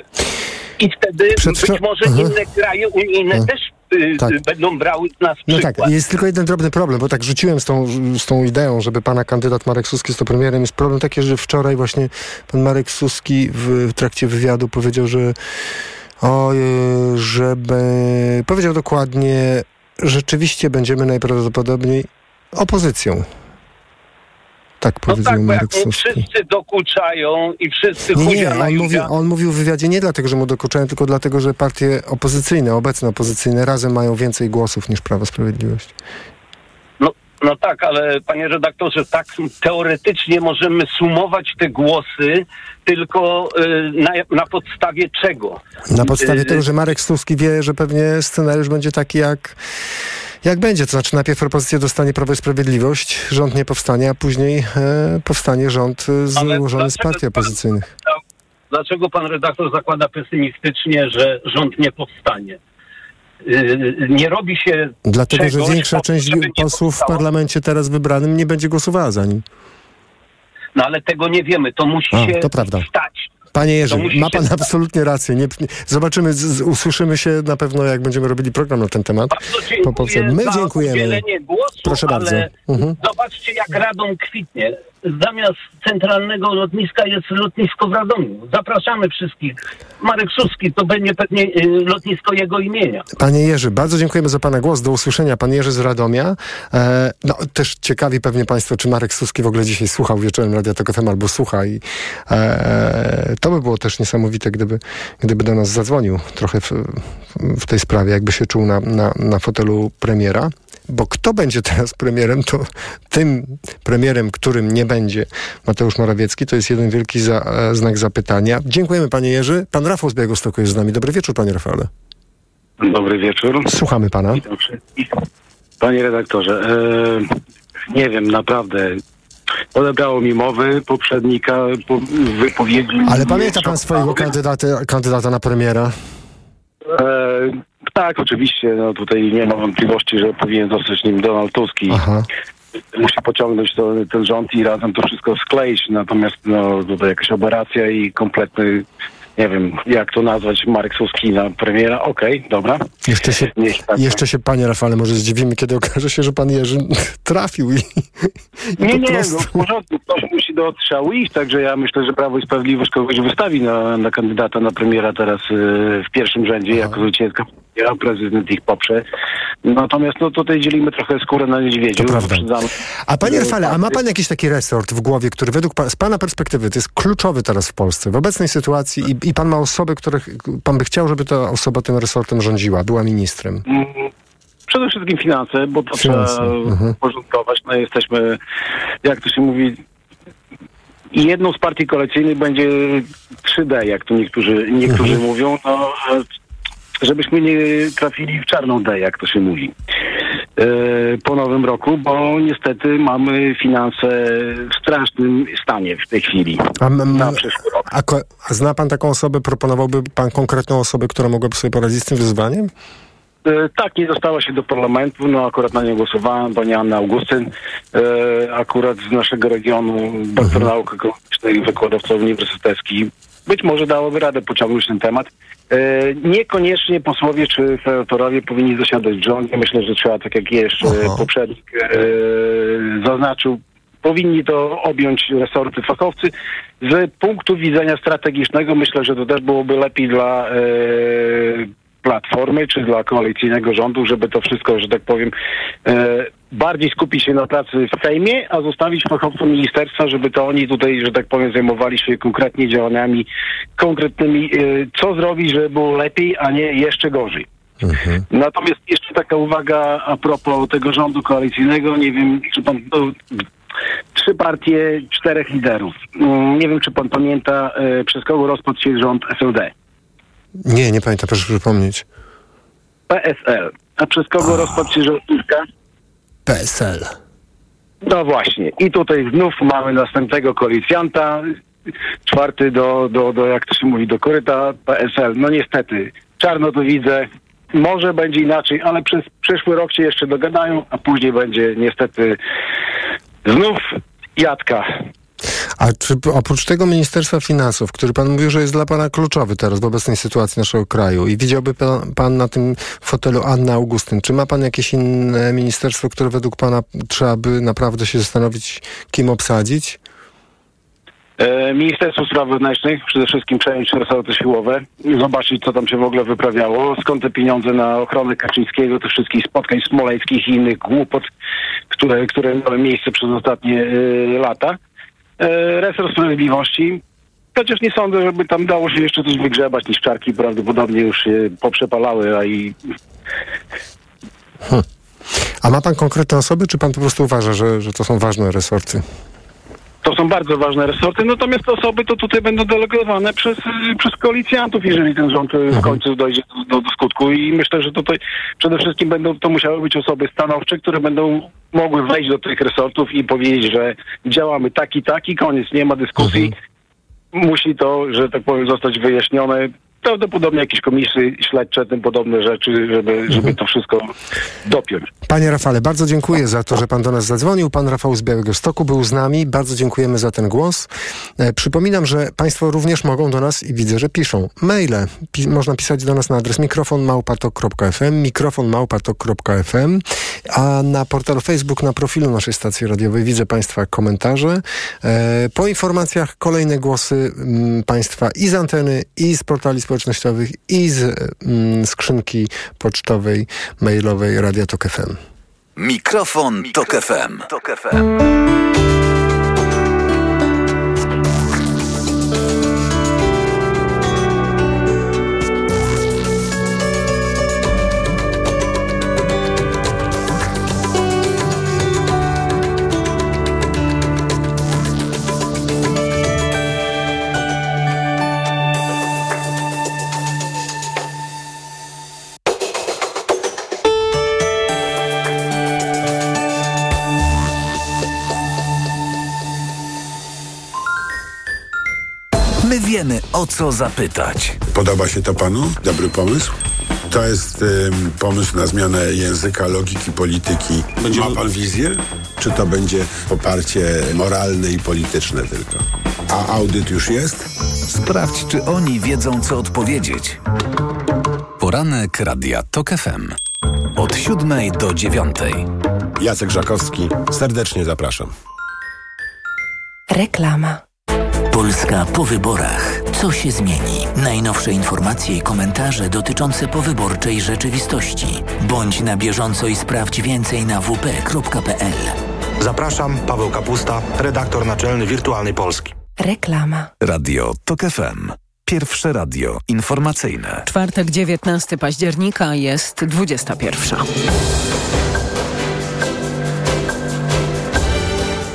I wtedy Przed być może Aha. inne kraje unijne Aha. też y, Tak. y, będą brały z nas No przykład. tak, jest tylko jeden drobny problem, bo tak rzuciłem z tą, z tą ideą, żeby pana kandydat Marek Suski został premierem. Jest problem taki, że wczoraj właśnie pan Marek Suski w, w trakcie wywiadu powiedział, że o, żeby powiedział dokładnie, rzeczywiście będziemy najprawdopodobniej opozycją. Tak No powiedział tak, bo jak Marek wszyscy dokuczają i wszyscy Nie, nie, na on mówił, Julia, on mówił w wywiadzie nie dlatego, że mu dokuczają, tylko dlatego, że partie opozycyjne, obecne opozycyjne razem mają więcej głosów niż Prawo Sprawiedliwość. No, tak, ale panie redaktorze, tak teoretycznie możemy sumować te głosy, tylko y, na, na podstawie czego? Na podstawie Y, tego, że Marek Stulski wie, że pewnie scenariusz będzie taki jak, jak będzie. To znaczy najpierw propozycję dostanie Prawo i Sprawiedliwość, rząd nie powstanie, a później e, powstanie rząd złożony z partii opozycyjnych. Dlaczego pan redaktor zakłada pesymistycznie, że rząd nie powstanie? Y, Nie robi się. Dlatego, że czegoś większa po to, część posłów w parlamencie teraz wybranym nie będzie głosowała za nim. No ale tego nie wiemy. To musi A, się to prawda. stać. Panie Jerzy, ma pan stać. absolutnie rację. Nie, zobaczymy, z, usłyszymy się na pewno, jak będziemy robili program na ten temat. Po prostu my dziękujemy. Głosu, Proszę bardzo. Mhm. Zobaczcie, jak Radom kwitnie. Zamiast centralnego lotniska jest lotnisko w Radomiu. Zapraszamy wszystkich. Marek Suski to będzie pewnie y, lotnisko jego imienia. Panie Jerzy, bardzo dziękujemy za Pana głos. Do usłyszenia. Pan Jerzy z Radomia. E, no, też ciekawi pewnie Państwo, czy Marek Suski w ogóle dzisiaj słuchał wieczorem Radia Tok FM albo słucha. I, e, to by było też niesamowite, gdyby, gdyby do nas zadzwonił trochę w, w tej sprawie, jakby się czuł na, na, na fotelu premiera. Bo kto będzie teraz premierem, to tym premierem, którym nie będzie Mateusz Morawiecki, to jest jeden wielki za, e, znak zapytania. Dziękujemy Panie Jerzy. Pan Rafał z Białegostoku jest z nami. Dobry wieczór Panie Rafale. Dobry wieczór. Słuchamy Pana. Panie redaktorze, e, nie wiem, naprawdę. Odebrało mi mowy poprzednika, po, wypowiedzi. Ale pamięta pan swojego kandydata, kandydata na premiera? E, tak, oczywiście. No tutaj nie ma wątpliwości, że powinien zostać nim Donald Tusk i musi pociągnąć to, ten rząd i razem to wszystko skleić. Natomiast no, tutaj jakaś operacja i kompletny, nie wiem, jak to nazwać, Marek Suski na premiera. Okej, dobra. Jeszcze się, tak. jeszcze się panie Rafale może zdziwimy, kiedy okaże się, że pan Jerzy trafił i, i Nie, nie, prostu... no, w porządku, ktoś musi do odstrzału iść, także ja myślę, że Prawo i Sprawiedliwość kogoś wystawi na, na kandydata na premiera teraz y, w pierwszym rzędzie, jako zwycięska premiera, prezydent ich poprze. Natomiast no tutaj dzielimy trochę skórę na niedźwiedziu. A panie Y, Rafale, a ma tak, pan jakiś taki resort w głowie, który według pa, z pana perspektywy to jest kluczowy teraz w Polsce, w obecnej sytuacji i, i pan ma osoby, których pan by chciał, żeby ta osoba tym resortem rządziła, była ministrem? Mm, Przede wszystkim finanse, bo to Finanse, trzeba mhm. porządkować. No jesteśmy, jak to się mówi, jedną z partii koalicyjnych będzie 3D, jak to niektórzy, niektórzy Mhm. mówią, no, żebyśmy nie trafili w czarną D, jak to się mówi. e, Po nowym roku, bo niestety mamy finanse w strasznym stanie w tej chwili. A, Na przyszły rok. a, a zna pan taką osobę, proponowałby pan konkretną osobę, która mogłaby sobie poradzić z tym wyzwaniem? E, Tak, nie dostała się do parlamentu, no akurat na nią głosowałem, pani Anna Augustyn, e, akurat z naszego regionu, doktor nauk ekonomicznych, wykładowca uniwersytecki. Być może dałoby radę pociągnąć ten temat. E, niekoniecznie posłowie czy senatorowie powinni zasiadać w rządzie. Myślę, że trzeba, tak jak jeszcze poprzednik e, zaznaczył, powinni to objąć resorty fachowcy. Z punktu widzenia strategicznego myślę, że to też byłoby lepiej dla e, Platformy czy dla koalicyjnego rządu, żeby to wszystko, że tak powiem, bardziej skupić się na pracy w Sejmie, a zostawić fachowcom ministerstwa, żeby to oni tutaj, że tak powiem, zajmowali się konkretnie działaniami konkretnymi, e, co zrobić, żeby było lepiej, a nie jeszcze gorzej. Natomiast jeszcze taka uwaga a propos tego rządu koalicyjnego. Nie wiem, czy pan. No, trzy partie, czterech liderów. Mm, Nie wiem, czy pan pamięta, e, przez kogo rozpadł się rząd SLD. Nie, nie pamiętam, proszę przypomnieć. PSL. A przez kogo rozpadł się rząd Tuska? PSL. No właśnie. I tutaj znów mamy następnego koalicjanta. Czwarty do, do, do, jak to się mówi, do koryta PSL. No niestety, czarno to widzę. Może będzie inaczej, ale przez przyszły rok się jeszcze dogadają, a później będzie niestety znów jadka. A czy oprócz tego Ministerstwa Finansów, który pan mówił, że jest dla pana kluczowy teraz w obecnej sytuacji naszego kraju i widziałby pan, pan na tym fotelu Anna Augustyn, czy ma pan jakieś inne ministerstwo, które według pana trzeba by naprawdę się zastanowić, kim obsadzić? E, Ministerstwo Spraw Wewnętrznych, przede wszystkim przejąć resorty siłowe, zobaczyć co tam się w ogóle wyprawiało, skąd te pieniądze na ochronę Kaczyńskiego, tych wszystkich spotkań smoleńskich i innych głupot, które, które miały miejsce przez ostatnie e, lata. E, resort Sprawiedliwości, chociaż nie sądzę, żeby tam dało się jeszcze coś wygrzebać, niszczarki prawdopodobnie już się poprzepalały, a i A ma pan konkretne osoby, czy pan po prostu uważa, że, że to są ważne resorty? To są bardzo ważne resorty, natomiast osoby to tutaj będą delegowane przez, y, przez koalicjantów, jeżeli ten rząd y, w końcu dojdzie do, do skutku. I myślę, że tutaj przede wszystkim będą to musiały być osoby stanowcze, które będą mogły wejść do tych resortów i powiedzieć, że działamy tak i tak i koniec, nie ma dyskusji. Musi to, że tak powiem, zostać wyjaśnione. Prawdopodobnie jakieś komisje śledcze, tym podobne rzeczy, żeby, żeby to wszystko dopiąć. Panie Rafale, bardzo dziękuję za to, że pan do nas zadzwonił. Pan Rafał z Białego Stoku był z nami. Bardzo dziękujemy za ten głos. E, przypominam, że państwo również mogą do nas i widzę, że piszą maile. Pi można pisać do nas na adres mikrofonmałpatok.fm, mikrofonmałpatok.fm, a na portalu Facebook, na profilu naszej stacji radiowej widzę państwa komentarze. E, po informacjach kolejne głosy m, państwa i z anteny, i z portali społecznościowych, i z m, skrzynki pocztowej, mailowej Radia Tok FM. Mikrofon, Tok FM. Tok FM. Wiemy, o co zapytać. Podoba się to panu? Dobry pomysł? To jest ym, pomysł na zmianę języka, logiki, polityki. Ma pan wizję? Czy to będzie poparcie moralne i polityczne tylko? A audyt już jest? Sprawdź, czy oni wiedzą, co odpowiedzieć. Poranek Radia TOK FM. Od siódmej do dziewiątej. Jacek Żakowski, serdecznie zapraszam. Reklama. Polska po wyborach. Co się zmieni? Najnowsze informacje i komentarze dotyczące powyborczej rzeczywistości. Bądź na bieżąco i sprawdź więcej na wp.pl. Zapraszam, Paweł Kapusta, redaktor naczelny Wirtualnej Polski. Reklama. Radio TOK FM. Pierwsze radio informacyjne. Czwartek 19 października jest 21.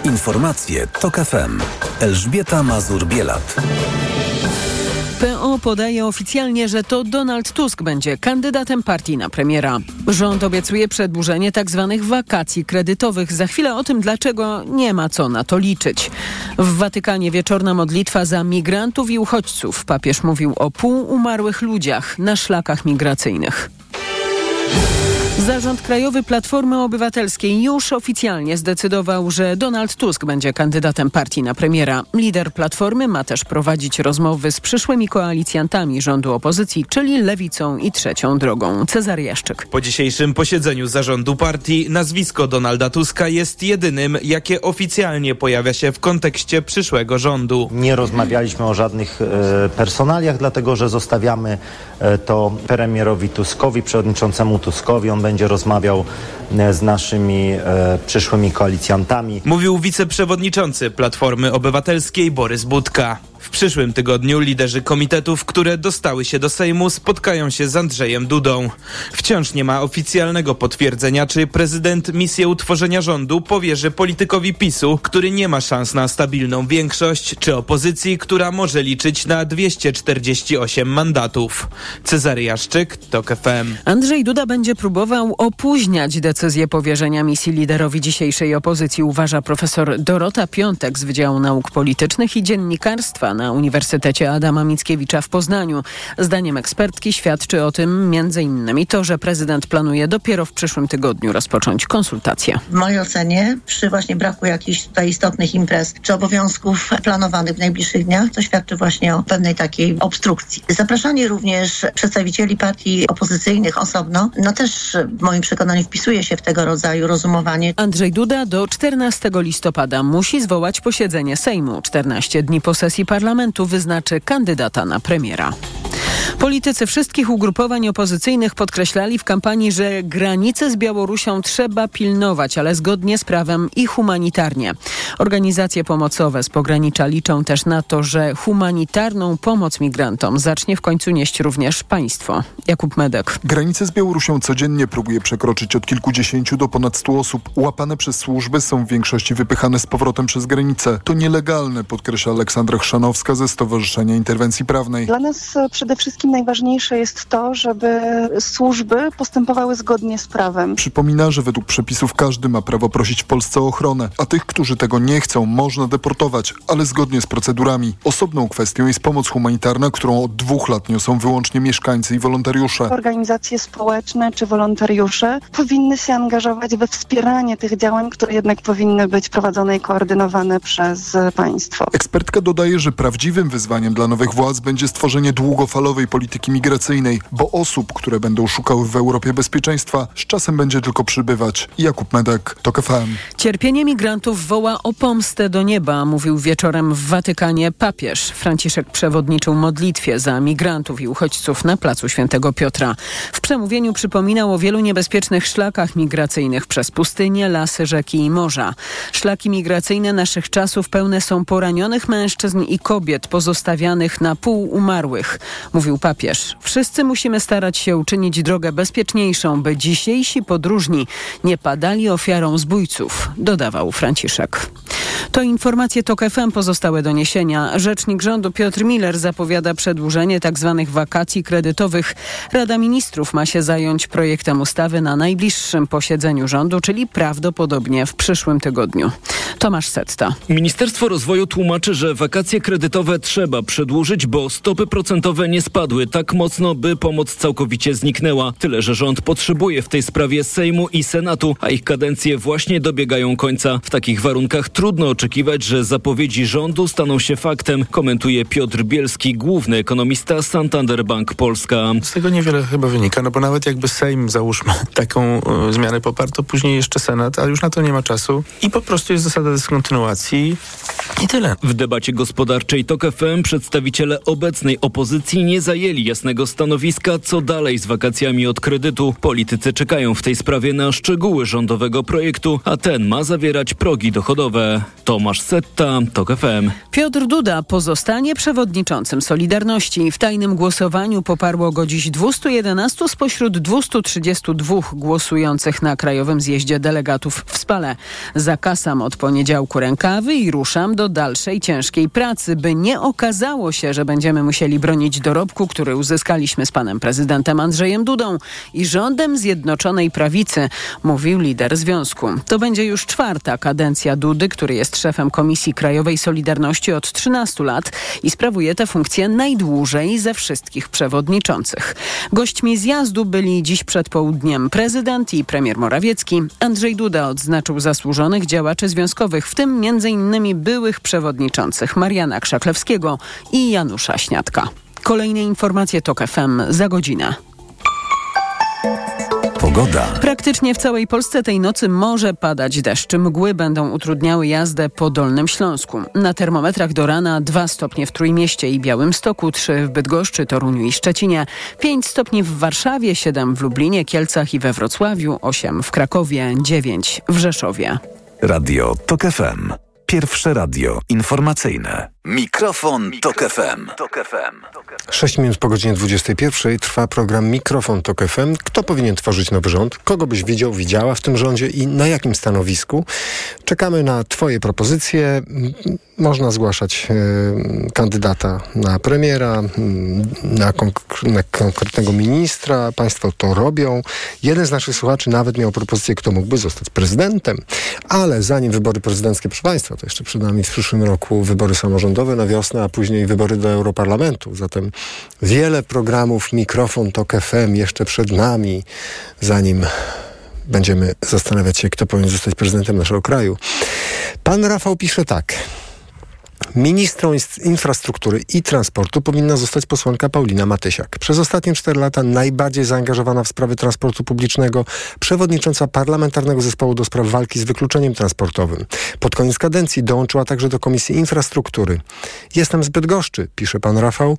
Informacje TOK FM. Elżbieta Mazur-Bielat. PO podaje oficjalnie, że to Donald Tusk będzie kandydatem partii na premiera. Rząd obiecuje przedłużenie tzw. Tak wakacji kredytowych. Za chwilę o tym, dlaczego nie ma co na to liczyć. W Watykanie wieczorna modlitwa za migrantów i uchodźców. Papież mówił o półumarłych ludziach na szlakach migracyjnych. Zarząd Krajowy Platformy Obywatelskiej już oficjalnie zdecydował, że Donald Tusk będzie kandydatem partii na premiera. Lider Platformy ma też prowadzić rozmowy z przyszłymi koalicjantami rządu opozycji, czyli Lewicą i Trzecią Drogą. Cezary Jaszczyk. Po dzisiejszym posiedzeniu zarządu partii nazwisko Donalda Tuska jest jedynym, jakie oficjalnie pojawia się w kontekście przyszłego rządu. Nie rozmawialiśmy o żadnych e, personaliach, dlatego że zostawiamy e, to premierowi Tuskowi, przewodniczącemu Tuskowi. On będzie rozmawiał e, z naszymi e, przyszłymi koalicjantami. Mówił wiceprzewodniczący Platformy Obywatelskiej Borys Budka. W przyszłym tygodniu liderzy komitetów, które dostały się do Sejmu, spotkają się z Andrzejem Dudą. Wciąż nie ma oficjalnego potwierdzenia, czy prezydent misję utworzenia rządu powierzy politykowi PiSu, który nie ma szans na stabilną większość, czy opozycji, która może liczyć na 248 mandatów. Cezary Jaszczyk, TOK FM. Andrzej Duda będzie próbował opóźniać decyzję powierzenia misji liderowi dzisiejszej opozycji, uważa profesor Dorota Piątek z Wydziału Nauk Politycznych i Dziennikarstwa na Uniwersytecie Adama Mickiewicza w Poznaniu. Zdaniem ekspertki świadczy o tym m.in. to, że prezydent planuje dopiero w przyszłym tygodniu rozpocząć konsultacje. W mojej ocenie przy właśnie braku jakichś tutaj istotnych imprez czy obowiązków planowanych w najbliższych dniach, to świadczy właśnie o pewnej takiej obstrukcji. Zapraszanie również przedstawicieli partii opozycyjnych osobno, no też w moim przekonaniu wpisuje się w tego rodzaju rozumowanie. Andrzej Duda do 14 listopada musi zwołać posiedzenie Sejmu. 14 dni po sesji parlamentu wyznaczy kandydata na premiera. Politycy wszystkich ugrupowań opozycyjnych podkreślali w kampanii, że granice z Białorusią trzeba pilnować, ale zgodnie z prawem i humanitarnie. Organizacje pomocowe z pogranicza liczą też na to, że humanitarną pomoc migrantom zacznie w końcu nieść również państwo. Jakub Medek. Granice z Białorusią codziennie próbuje przekroczyć od kilkudziesięciu do ponad stu osób. Łapane przez służby są w większości wypychane z powrotem przez granicę. To nielegalne, podkreśla Aleksandra Chrzanowska ze Stowarzyszenia Interwencji Prawnej. Dla nas e, przede wszystkim najważniejsze jest to, żeby służby postępowały zgodnie z prawem. Przypomina, że według przepisów każdy ma prawo prosić w Polsce o ochronę, a tych, którzy tego nie chcą, można deportować, ale zgodnie z procedurami. Osobną kwestią jest pomoc humanitarna, którą od dwóch lat niosą wyłącznie mieszkańcy i wolontariusze. Organizacje społeczne czy wolontariusze powinny się angażować we wspieranie tych działań, które jednak powinny być prowadzone i koordynowane przez państwo. Ekspertka dodaje, że prawdziwym wyzwaniem dla nowych władz będzie stworzenie długofalowej polityki migracyjnej, bo osób, które będą szukały w Europie bezpieczeństwa, z czasem będzie tylko przybywać. Jakub Medek, TOK FM. Cierpienie migrantów woła o pomstę do nieba, mówił wieczorem w Watykanie papież. Franciszek przewodniczył modlitwie za migrantów i uchodźców na placu Świętego Piotra. W przemówieniu przypominał o wielu niebezpiecznych szlakach migracyjnych przez pustynie, lasy, rzeki i morza. Szlaki migracyjne naszych czasów pełne są poranionych mężczyzn i kobiet pozostawianych na pół umarłych, mówił papież. Wszyscy musimy starać się uczynić drogę bezpieczniejszą, by dzisiejsi podróżni nie padali ofiarą zbójców, dodawał Franciszek. To informacje TOK FM pozostałe doniesienia. Rzecznik rządu Piotr Miller zapowiada przedłużenie tzw. Tak wakacji kredytowych. Rada Ministrów ma się zająć projektem ustawy na najbliższym posiedzeniu rządu, czyli prawdopodobnie w przyszłym tygodniu. Tomasz Setta. Ministerstwo Rozwoju tłumaczy, że wakacje kredytowe trzeba przedłużyć, bo stopy procentowe nie spadły tak mocno, by pomoc całkowicie zniknęła. Tyle, że rząd potrzebuje w tej sprawie Sejmu i Senatu, a ich kadencje właśnie dobiegają końca. W takich warunkach trudno oczekiwać, że zapowiedzi rządu staną się faktem, komentuje Piotr Bielski, główny ekonomista Santander Bank Polska. Z tego niewiele chyba wynika, no bo nawet jakby Sejm, załóżmy, taką y, zmianę poparł, to później jeszcze Senat, ale już na to nie ma czasu i po prostu jest zasada dyskontynuacji i tyle. W debacie gospodarczej TOK FM przedstawiciele obecnej opozycji nie zajęli jasnego stanowiska, co dalej z wakacjami od kredytu. Politycy czekają w tej sprawie na szczegóły rządowego projektu, a ten ma zawierać progi dochodowe. Tomasz Setta, TOK FM. Piotr Duda pozostanie przewodniczącym Solidarności. W tajnym głosowaniu poparło go dziś 211 spośród 232 głosujących na Krajowym Zjeździe Delegatów w Spale. Zakasam od poniedziałku rękawy i ruszam do dalszej ciężkiej pracy, by nie okazało się, że będziemy musieli bronić dorobku, który uzyskaliśmy z panem prezydentem Andrzejem Dudą i rządem Zjednoczonej Prawicy, mówił lider związku. To będzie już czwarta kadencja Dudy, który jest szefem Komisji Krajowej Solidarności od 13 lat i sprawuje tę funkcję najdłużej ze wszystkich przewodniczących. Gośćmi zjazdu byli dziś przed południem prezydent i premier Morawiecki. Andrzej Duda odznaczył zasłużonych działaczy związkowych, w tym m.in. byłych przewodniczących Mariana Krzaklewskiego i Janusza Śniadka. Kolejne informacje TOK FM za godzinę. Pogoda. Praktycznie w całej Polsce tej nocy może padać deszcz. Mgły będą utrudniały jazdę po Dolnym Śląsku. Na termometrach do rana 2 stopnie w Trójmieście i Białymstoku, 3 w Bydgoszczy, Toruniu i Szczecinie, 5 stopni w Warszawie, 7 w Lublinie, Kielcach i we Wrocławiu, 8 w Krakowie, 9 w Rzeszowie. Radio TOK FM. Pierwsze radio informacyjne. Mikrofon, Tok FM. Tok FM. 6 minut po godzinie 21 trwa program Mikrofon Tok FM. Kto powinien tworzyć nowy rząd? Kogo byś widział, widziała w tym rządzie i na jakim stanowisku? Czekamy na Twoje propozycje. Można zgłaszać e, kandydata na premiera, na, konk- na konkretnego ministra. Państwo to robią. Jeden z naszych słuchaczy nawet miał propozycję, kto mógłby zostać prezydentem. Ale zanim wybory prezydenckie, proszę Państwa, to jeszcze przed nami w przyszłym roku wybory samorządowe na wiosnę, a później wybory do Europarlamentu. Zatem wiele programów Mikrofon Tok FM jeszcze przed nami, zanim będziemy zastanawiać się, kto powinien zostać prezydentem naszego kraju. Pan Rafał pisze tak. Ministrą infrastruktury i transportu powinna zostać posłanka Paulina Matysiak. Przez ostatnie cztery lata najbardziej zaangażowana w sprawy transportu publicznego, przewodnicząca Parlamentarnego Zespołu do spraw walki z wykluczeniem transportowym. Pod koniec kadencji dołączyła także do Komisji Infrastruktury. Jestem zbyt goszczy, pisze pan Rafał,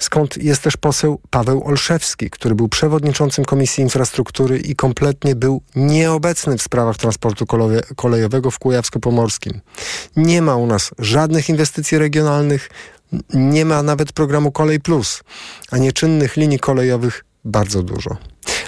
skąd jest też poseł Paweł Olszewski, który był przewodniczącym Komisji Infrastruktury i kompletnie był nieobecny w sprawach transportu kolejowego w Kujawsko-Pomorskim. Nie ma u nas żadnych inwestycji regionalnych, nie ma nawet programu Kolej Plus, a nieczynnych linii kolejowych bardzo dużo.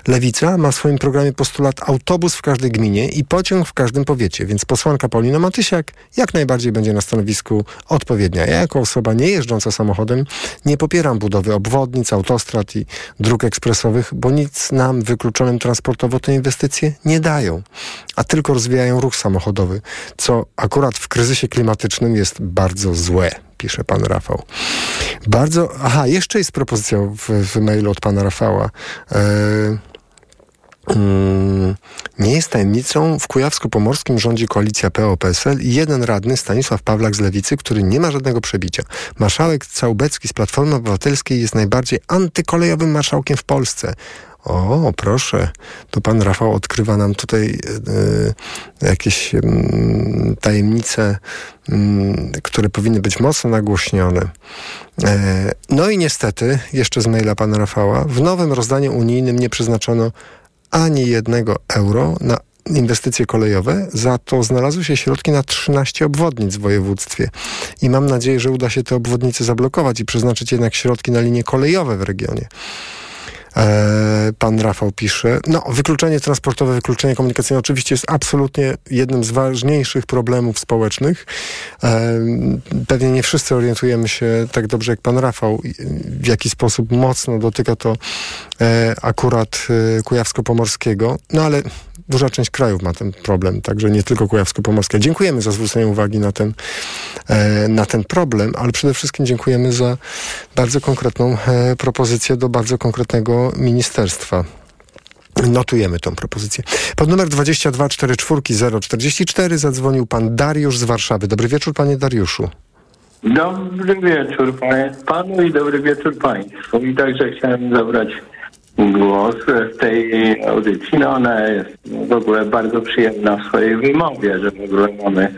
Lewica ma w swoim programie postulat autobus w każdej gminie i pociąg w każdym powiecie, więc posłanka Paulina Matysiak jak najbardziej będzie na stanowisku odpowiednia. Ja jako osoba nie jeżdżąca samochodem nie popieram budowy obwodnic, autostrad i dróg ekspresowych, bo nic nam wykluczonym transportowo te inwestycje nie dają, a tylko rozwijają ruch samochodowy, co akurat w kryzysie klimatycznym jest bardzo złe pisze pan Rafał. Bardzo. Aha, jeszcze jest propozycja w, w mailu od pana Rafała. Mm, nie jest tajemnicą, w Kujawsko-Pomorskim rządzi koalicja PO-PSL i jeden radny, Stanisław Pawlak z Lewicy, który nie ma żadnego przebicia. Marszałek Całbecki z Platformy Obywatelskiej jest najbardziej antykolejowym marszałkiem w Polsce. O, proszę, to pan Rafał odkrywa nam tutaj y, jakieś y, tajemnice, y, które powinny być mocno nagłośnione. E, no i niestety, jeszcze z maila pana Rafała, w nowym rozdaniu unijnym nie przeznaczono ani jednego euro na inwestycje kolejowe, za to znalazły się środki na 13 obwodnic w województwie. I mam nadzieję, że uda się te obwodnice zablokować i przeznaczyć jednak środki na linie kolejowe w regionie. E, pan Rafał pisze. No, wykluczenie transportowe, wykluczenie komunikacyjne oczywiście jest absolutnie jednym z ważniejszych problemów społecznych. E, pewnie nie wszyscy orientujemy się tak dobrze jak pan Rafał, w jaki sposób mocno dotyka to e, akurat Kujawsko-Pomorskiego. No ale duża część krajów ma ten problem, także nie tylko Kujawsko-Pomorskie. Dziękujemy za zwrócenie uwagi na ten, e, na ten problem, ale przede wszystkim dziękujemy za bardzo konkretną e, propozycję do bardzo konkretnego ministerstwa. Notujemy tą propozycję. Pod numer 2244044 zadzwonił pan Dariusz z Warszawy. Dobry wieczór, panie Dariuszu. Dobry wieczór panu i dobry wieczór państwu. I także chciałem zabrać głos w tej audycji. No ona jest w ogóle bardzo przyjemna w swojej wymowie, że w ogóle mamy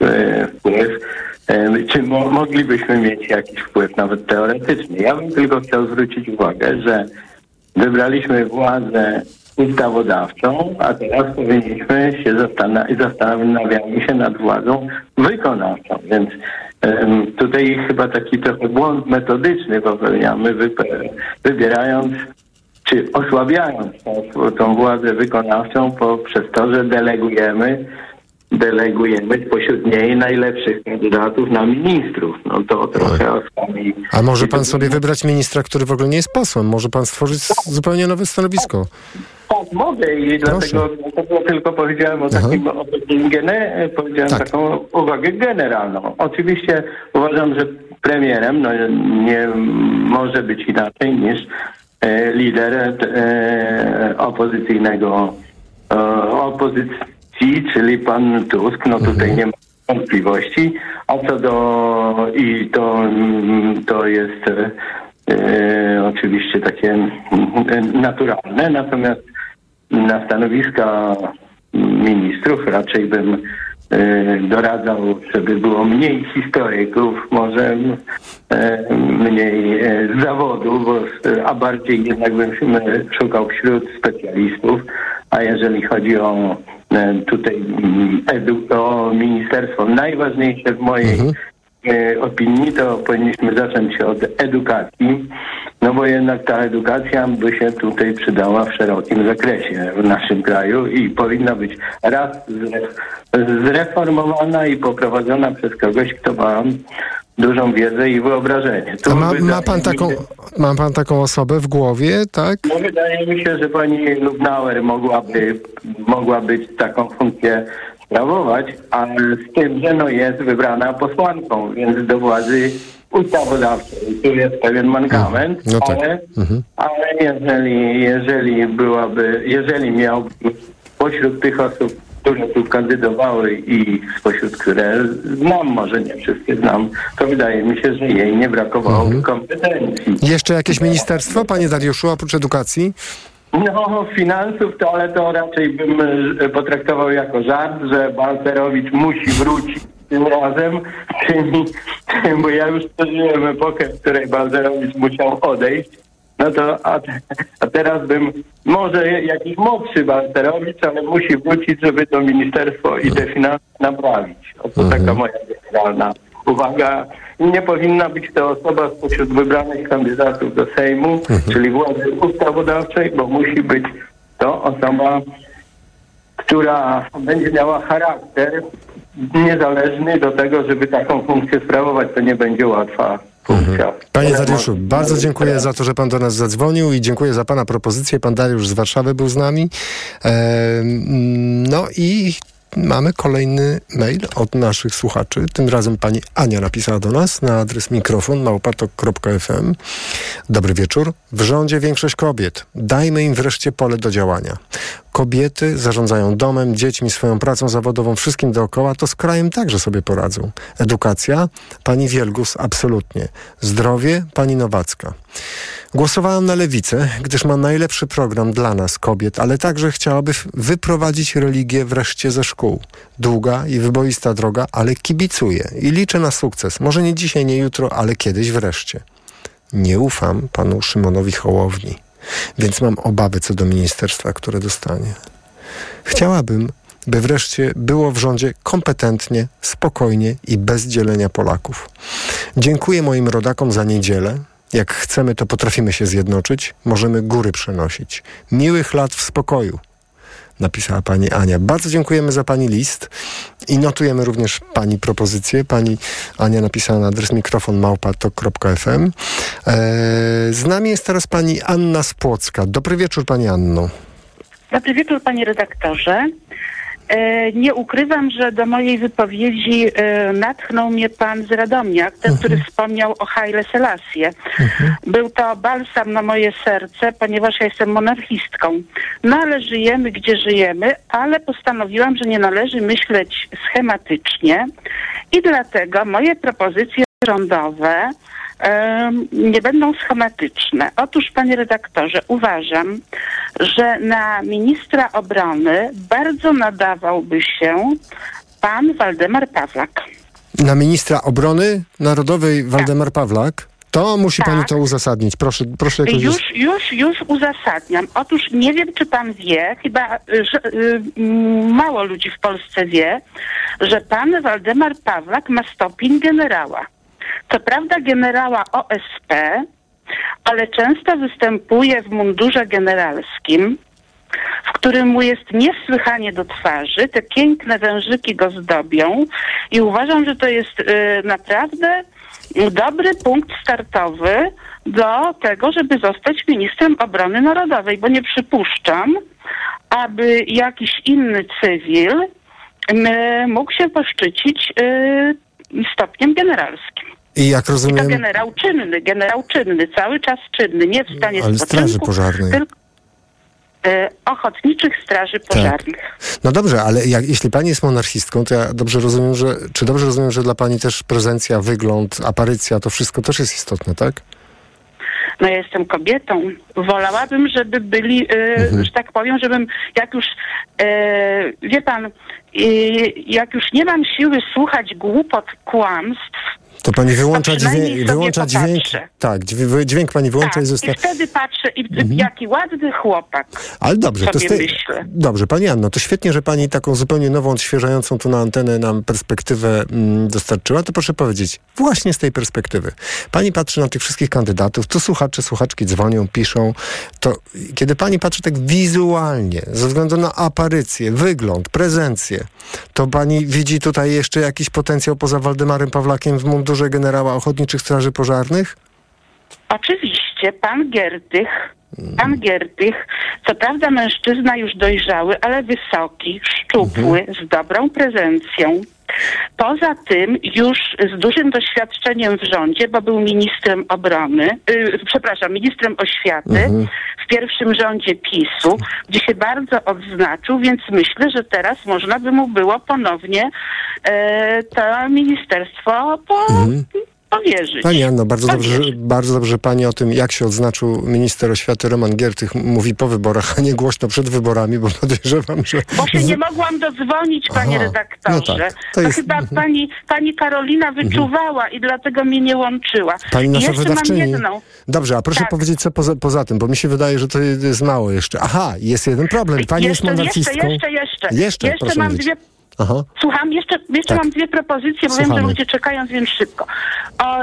e, wpływ. E, czy mo moglibyśmy mieć jakiś wpływ, nawet teoretyczny? Ja bym tylko chciał zwrócić uwagę, że wybraliśmy władzę ustawodawczą, a teraz powinniśmy się zastanawiać, się nad władzą wykonawczą. Więc um, tutaj chyba taki trochę błąd metodyczny popełniamy, wybierając czy osłabiając tą, władzę wykonawczą poprzez to, że delegujemy delegujemy spośród niej najlepszych kandydatów na ministrów. No to trochę. A może pan sobie wybrać ministra, który w ogóle nie jest posłem? Może pan stworzyć zupełnie nowe stanowisko? Tak, mogę i dlatego, dlatego, tylko powiedziałem o takim, o gene, powiedziałem tak. taką uwagę generalną. Oczywiście uważam, że premierem no, nie może być inaczej niż lider e, opozycyjnego. E, opozycji, czyli pan Tusk, no tutaj mhm. nie ma wątpliwości, a co do i to, to jest e, oczywiście takie naturalne, natomiast na stanowiska ministrów raczej bym E, doradzał, żeby było mniej historyków, może e, mniej e, zawodu, bo, a bardziej jednak bym szukał wśród specjalistów. A jeżeli chodzi o tutaj o ministerstwo, najważniejsze w mojej mhm. Opinii, to powinniśmy zacząć od edukacji, no bo jednak ta edukacja by się tutaj przydała w szerokim zakresie w naszym kraju i powinna być raz zreformowana i poprowadzona przez kogoś, kto ma dużą wiedzę i wyobrażenie. Tu ma, ma, pan taką, ma pan taką osobę w głowie, tak? No wydaje mi się, że pani Lubnauer mogłaby, mogłaby taką funkcję sprawować, ale z tym, że no jest wybrana posłanką, więc do władzy ustawodawczej. Tu jest pewien mankament, no tak. ale, mhm. ale jeżeli, jeżeli byłaby, jeżeli miałby pośród tych osób które tu kandydowały i spośród które znam, może nie wszystkie znam, to wydaje mi się, że jej nie brakowało Mhm. kompetencji. Jeszcze jakieś ministerstwo, panie Dariuszu, oprócz edukacji? No, finansów to, ale to raczej bym e, potraktował jako żart, że Balcerowicz musi wrócić tym razem, tymi, bo ja już przeżyłem epokę, w której Balcerowicz musiał odejść. No to, a, a teraz bym, może jakiś młodszy Balcerowicz, ale musi wrócić, żeby to ministerstwo i te finanse naprawić. Oto taka moja generalna uwaga. Nie powinna być to osoba spośród wybranych kandydatów do Sejmu, czyli władzy ustawodawczej, bo musi być to osoba, która będzie miała charakter niezależny do tego, żeby taką funkcję sprawować. To nie będzie łatwa funkcja. Panie Dariuszu, bardzo dziękuję za to, że pan do nas zadzwonił i dziękuję za pana propozycję. Pan Dariusz z Warszawy był z nami. No i mamy kolejny mail od naszych słuchaczy. Tym razem pani Ania napisała do nas na adres mikrofon małpatok.fm. Dobry wieczór. W rządzie większość kobiet. Dajmy im wreszcie pole do działania. Kobiety zarządzają domem, dziećmi, swoją pracą zawodową, wszystkim dookoła, to z krajem także sobie poradzą. Edukacja? Pani Wielgus, absolutnie. Zdrowie? Pani Nowacka. Głosowałam na lewicę, gdyż ma najlepszy program dla nas, kobiet, ale także chciałaby wyprowadzić religię wreszcie ze szkół. Długa i wyboista droga, ale kibicuję i liczę na sukces. Może nie dzisiaj, nie jutro, ale kiedyś wreszcie. Nie ufam panu Szymonowi Hołowni, więc mam obawy co do ministerstwa, które dostanie. Chciałabym, by wreszcie było w rządzie kompetentnie, spokojnie i bez dzielenia Polaków. Dziękuję moim rodakom za niedzielę. Jak chcemy, to potrafimy się zjednoczyć, możemy góry przenosić. Miłych lat w spokoju, napisała pani Ania. Bardzo dziękujemy za pani list i notujemy również pani propozycję. Pani Ania napisała na adres mikrofon małpatok.fm. Eee, z nami jest teraz pani Anna z Płocka. Dobry wieczór pani Anno. Dobry wieczór, panie redaktorze. E, Nie ukrywam, że do mojej wypowiedzi e, natchnął mnie pan z Radomia, ten, który wspomniał o Haile Selassie. Był to balsam na moje serce, ponieważ ja jestem monarchistką. No ale żyjemy, gdzie żyjemy, ale postanowiłam, że nie należy myśleć schematycznie i dlatego moje propozycje rządowe nie będą schematyczne. Otóż, panie redaktorze, uważam, że na ministra obrony bardzo nadawałby się pan Waldemar Pawlak. Na ministra obrony narodowej Waldemar Pawlak. To musi pani to uzasadnić. Proszę, proszę jakoś... Już, już, już uzasadniam. Otóż nie wiem, czy pan wie, chyba y, że, y, mało ludzi w Polsce wie, że pan Waldemar Pawlak ma stopień generała. Co prawda generała OSP, ale często występuje w mundurze generalskim, w którym mu jest niesłychanie do twarzy. Te piękne wężyki go zdobią i uważam, że to jest y, naprawdę dobry punkt startowy do tego, żeby zostać ministrem obrony narodowej, bo nie przypuszczam, aby jakiś inny cywil m, mógł się poszczycić y, stopniem generalskim. I jak I to rozumiem... generał czynny, generał czynny, cały czas czynny, nie w stanie Ale Straży Pożarnej. tylko y, ochotniczych straży pożarnych. No dobrze, ale jak, jeśli pani jest monarchistką, to ja dobrze rozumiem, że... Czy dobrze rozumiem, że dla pani też prezencja, wygląd, aparycja, to wszystko też jest istotne, tak? No ja jestem kobietą. Wolałabym, żeby byli, y, że tak powiem, żebym jak już, y, wie pan, y, jak już nie mam siły słuchać głupot, kłamstw, To pani wyłącza, sobie wyłącza dźwięk. Tak, dźwię- dźwięk pani wyłącza tak, i i zostawia. wtedy patrzę i Mhm. jaki ładny chłopak. Ale dobrze, to myślę. Dobrze, pani Anno, to świetnie, że pani taką zupełnie nową, odświeżającą tu na antenę nam perspektywę mm, dostarczyła. To proszę powiedzieć, właśnie z tej perspektywy. Pani patrzy na tych wszystkich kandydatów, tu słuchacze, słuchaczki dzwonią, piszą. To kiedy pani patrzy tak wizualnie, ze względu na aparycję, wygląd, prezencję, to pani widzi tutaj jeszcze jakiś potencjał poza Waldemarem Pawlakiem w mundurze generała Ochotniczych Straży Pożarnych? Oczywiście, pan Giertych, pan Giertych, co prawda mężczyzna już dojrzały, ale wysoki, szczupły, z dobrą prezencją. Poza tym już z dużym doświadczeniem w rządzie, bo był ministrem obrony, y, przepraszam, ministrem oświaty, w pierwszym rządzie PiSu, gdzie się bardzo odznaczył, więc myślę, że teraz można by mu było ponownie e, to ministerstwo po, Mhm. Powierzyć. Pani Anno, bardzo dobrze, Powierzyć. bardzo dobrze Pani o tym, jak się odznaczył minister oświaty Roman Giertych mówi po wyborach, a nie głośno przed wyborami, bo podejrzewam, że... Bo się nie mogłam dodzwonić, panie Aha, redaktorze. no tak, to to jest- chyba mhm. pani, pani Karolina wyczuwała i dlatego mnie nie łączyła. Pani nasza jeszcze mam wydawczyni. jedną. Dobrze, a proszę Tak. powiedzieć, co poza, poza tym, bo mi się wydaje, że to jest mało jeszcze. Aha, jest jeden problem. Pani jeszcze, jest monarchistką. jeszcze, jeszcze, jeszcze. Jeszcze, proszę mam dwie Aha. Słucham, jeszcze, jeszcze Tak. mam dwie propozycje, bo wiem, Słuchamy. że ludzie czekają, więc szybko. O,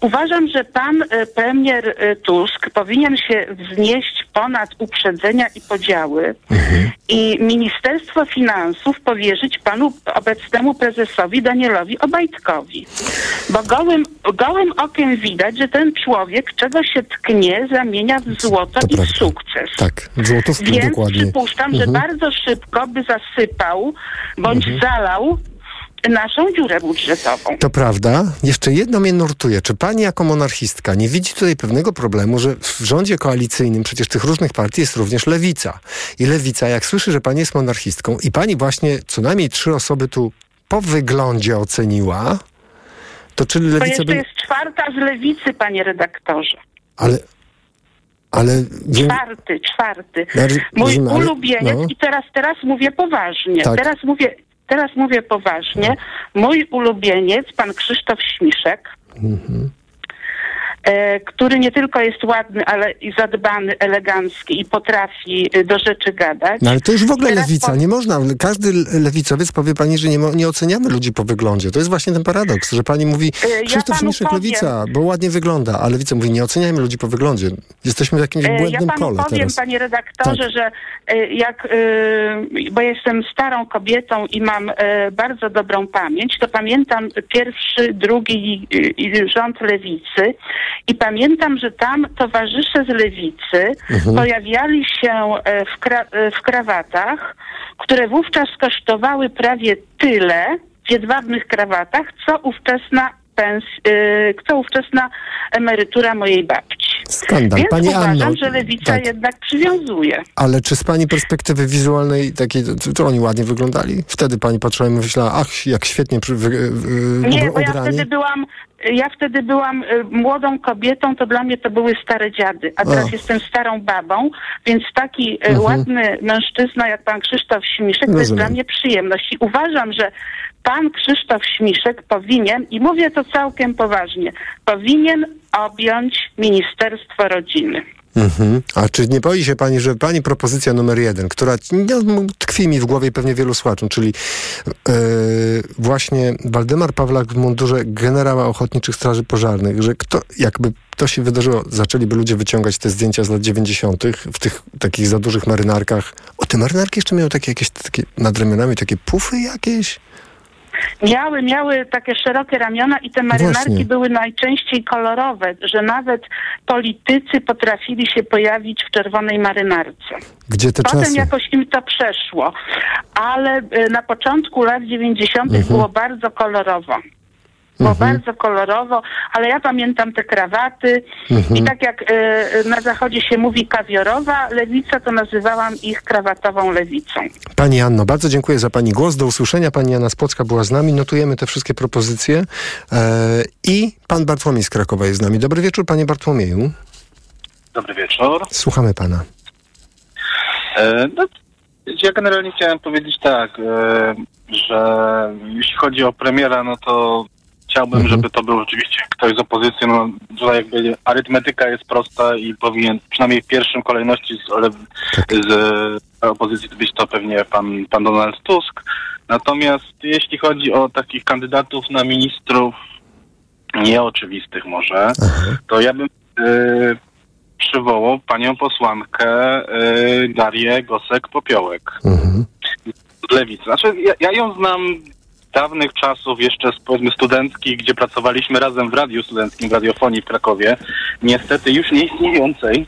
uważam, że pan y, premier y, Tusk powinien się wznieść ponad uprzedzenia i podziały Mhm. i Ministerstwo Finansów powierzyć panu obecnemu prezesowi Danielowi Obajtkowi. Bo gołym, gołym okiem widać, że ten człowiek, czego się tknie, zamienia w złoto i w sukces. Tak, w złotówki Więc dokładnie. przypuszczam, że Mhm. bardzo szybko by zasypał bądź zalał naszą dziurę budżetową. To prawda. Jeszcze jedno mnie nurtuje. Czy pani jako monarchistka nie widzi tutaj pewnego problemu, że w rządzie koalicyjnym przecież tych różnych partii jest również lewica. I lewica, jak słyszy, że pani jest monarchistką i pani właśnie co najmniej trzy osoby tu po wyglądzie oceniła, to czy To lewica jeszcze by... jest czwarta z lewicy, panie redaktorze. Ale... Ale... Czwarty, czwarty. Roz- Mój ulubieniec, no. i teraz, teraz mówię poważnie, Tak. teraz mówię, teraz mówię poważnie, mój ulubieniec, pan Krzysztof Śmiszek, Mhm. E, który nie tylko jest ładny, ale i zadbany, elegancki i potrafi e, do rzeczy gadać. No ale to już w ogóle lewica, nie można. Każdy le- lewicowiec powie pani, że nie, mo- nie oceniamy ludzi po wyglądzie. To jest właśnie ten paradoks, że pani mówi, E, ja Krzysztof Śmiszek powiem. lewica, bo ładnie wygląda, a lewica mówi, nie oceniajmy ludzi po wyglądzie. Jesteśmy w jakimś E, Ja błędnym panu powiem, teraz. panie redaktorze, że e, jak, bo jestem starą kobietą i mam bardzo dobrą pamięć, to pamiętam pierwszy, drugi rząd lewicy i pamiętam, że tam towarzysze z lewicy Mhm. pojawiali się e, w, kra- e, w krawatach, które wówczas kosztowały prawie tyle w jedwabnych krawatach, co ówczesna pens, e, co ówczesna emerytura mojej babci. Skandal. Więc Pani uważam, Anno, że lewica tak. jednak przywiązuje. Ale czy z pani perspektywy wizualnej takiej, to, to oni ładnie wyglądali? Wtedy pani patrzyła i myślała, ach, jak świetnie przy, wy, wy, Nie, bo ja wtedy byłam, ja wtedy byłam y, młodą kobietą, to dla mnie to były stare dziady, a teraz A. jestem starą babą, więc taki y, Mhm. ładny mężczyzna jak pan Krzysztof Śmiszek to jest Rozumiem. dla mnie przyjemność. I uważam, że pan Krzysztof Śmiszek powinien, i mówię to całkiem poważnie, powinien objąć Ministerstwo Rodziny. Mhm. A czy nie boi się pani, że pani propozycja numer jeden, która no, tkwi mi w głowie pewnie wielu słuchaczom, czyli e, właśnie Waldemar Pawlak w mundurze generała Ochotniczych Straży Pożarnych, że kto, jakby to się wydarzyło, zaczęliby ludzie wyciągać te zdjęcia z lat 90. w tych takich za dużych marynarkach. O, te marynarki jeszcze miały takie jakieś takie nad ramionami, takie pufy jakieś? Miały, miały takie szerokie ramiona i te marynarki Właśnie. były najczęściej kolorowe, że nawet politycy potrafili się pojawić w czerwonej marynarce. Gdzie te Potem czasy? jakoś im to przeszło, ale y, na początku lat 90. Mhm. było bardzo kolorowo. Było Mhm. bardzo kolorowo, ale ja pamiętam te krawaty Mhm. i tak jak y, na zachodzie się mówi kawiorowa lewica, to nazywałam ich krawatową lewicą. Pani Anno, bardzo dziękuję za Pani głos. Do usłyszenia. Pani Jana Spocka była z nami. Notujemy te wszystkie propozycje. E, I Pan Bartłomiej z Krakowa jest z nami. Dobry wieczór, Panie Bartłomieju. Dobry wieczór. Słuchamy Pana. E, no, ja generalnie chciałem powiedzieć tak, e, że jeśli chodzi o premiera, no to chciałbym, żeby to był rzeczywiście ktoś z opozycji. No, tutaj jakby arytmetyka jest prosta i powinien przynajmniej w pierwszym kolejności z, ale z e, opozycji być to pewnie pan, pan Donald Tusk. Natomiast jeśli chodzi o takich kandydatów na ministrów nieoczywistych może, to ja bym e, przywołał panią posłankę e, Darię Gosek-Popiołek z Lewicy. Znaczy, ja, ja ją znam dawnych czasów, jeszcze z powiedzmy studenckich, gdzie pracowaliśmy razem w radiu studenckim, w radiofonii w Krakowie, niestety już nie istniejącej.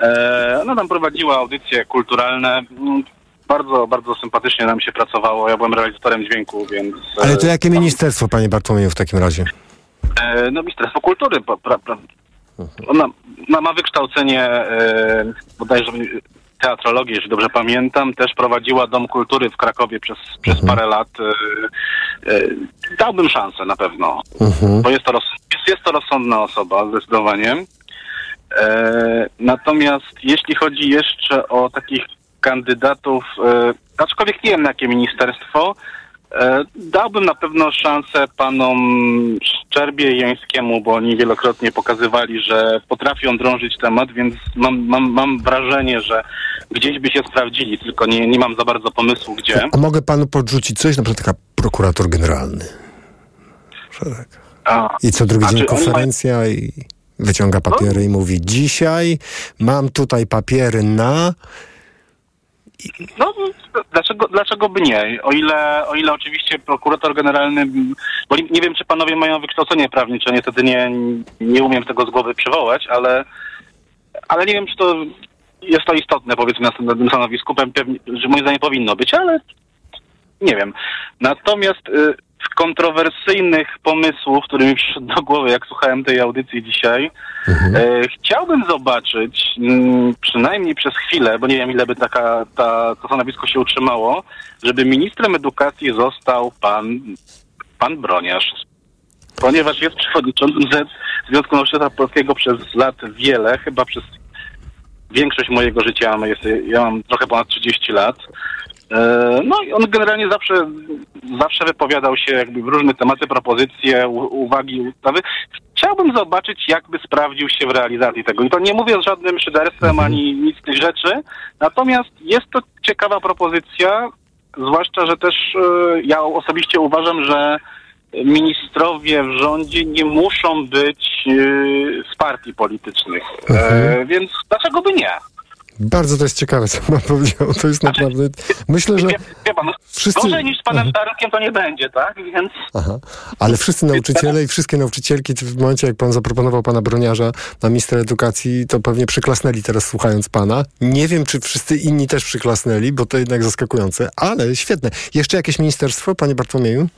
E, ona tam prowadziła audycje kulturalne. Mm, Bardzo, bardzo sympatycznie nam się pracowało. Ja byłem realizatorem dźwięku, więc... e, Ale to jakie ministerstwo, Panie Bartłomieju, w takim razie? E, no Ministerstwo Kultury, pra, pra, Ona ma, ma wykształcenie e, bodajże teatrologię, jeśli dobrze pamiętam. Też prowadziła Dom Kultury w Krakowie przez, przez parę lat. E, e, dałbym szansę na pewno, bo jest to, roz, jest, jest to rozsądna osoba, zdecydowanie. E, natomiast jeśli chodzi jeszcze o takich kandydatów, e, aczkolwiek nie wiem na jakie ministerstwo, dałbym na pewno szansę panom Szczerbie i Jańskiemu, bo oni wielokrotnie pokazywali, że potrafią drążyć temat, więc mam, mam, mam wrażenie, że gdzieś by się sprawdzili, tylko nie, nie mam za bardzo pomysłu gdzie. A mogę panu podrzucić coś, na przykład taka prokurator generalny. Szereg. A, I co drugi dzień konferencja i wyciąga papiery i mówi dzisiaj mam tutaj papiery na... No, dlaczego, dlaczego by nie? O ile, o ile oczywiście prokurator generalny, bo nie, wiem, czy panowie mają wykształcenie prawnicze, niestety nie, nie umiem tego z głowy przywołać, ale, ale nie wiem, czy to jest to istotne, powiedzmy, na tym stanowisku, pewnie, że moim zdaniem powinno być, ale nie wiem. Natomiast y, z kontrowersyjnych pomysłów, które mi przyszedł do głowy, jak słuchałem tej audycji dzisiaj, e, chciałbym zobaczyć, mm, przynajmniej przez chwilę, bo nie wiem ile by taka, ta, to stanowisko się utrzymało, żeby ministrem edukacji został pan, pan Broniarz. Ponieważ jest przewodniczącym Z- Związku Nauczyciela Polskiego przez lat wiele, chyba przez większość mojego życia, ja mam trochę ponad 30 lat. E, No i on generalnie zawsze, zawsze wypowiadał się jakby w różne tematy, propozycje, uwagi, ustawy. Chciałbym zobaczyć, jakby sprawdził się w realizacji tego. I to nie mówię z żadnym szyderstwem ani nic z tych rzeczy, natomiast jest to ciekawa propozycja, zwłaszcza, że też e, ja osobiście uważam, że ministrowie w rządzie nie muszą być e, z partii politycznych. E, więc dlaczego by nie? Bardzo to jest ciekawe, co pan powiedział. To jest naprawdę... Myślę, że Wie, wie pan, wszyscy... gorzej niż z panem Starkiem to nie będzie, tak? Więc Aha. Ale wszyscy nauczyciele i wszystkie nauczycielki w momencie, jak pan zaproponował pana Broniarza na ministra edukacji, to pewnie przyklasnęli teraz słuchając pana. Nie wiem, czy wszyscy inni też przyklasnęli, bo to jednak zaskakujące, ale świetne. Jeszcze jakieś ministerstwo, panie Bartłomieju?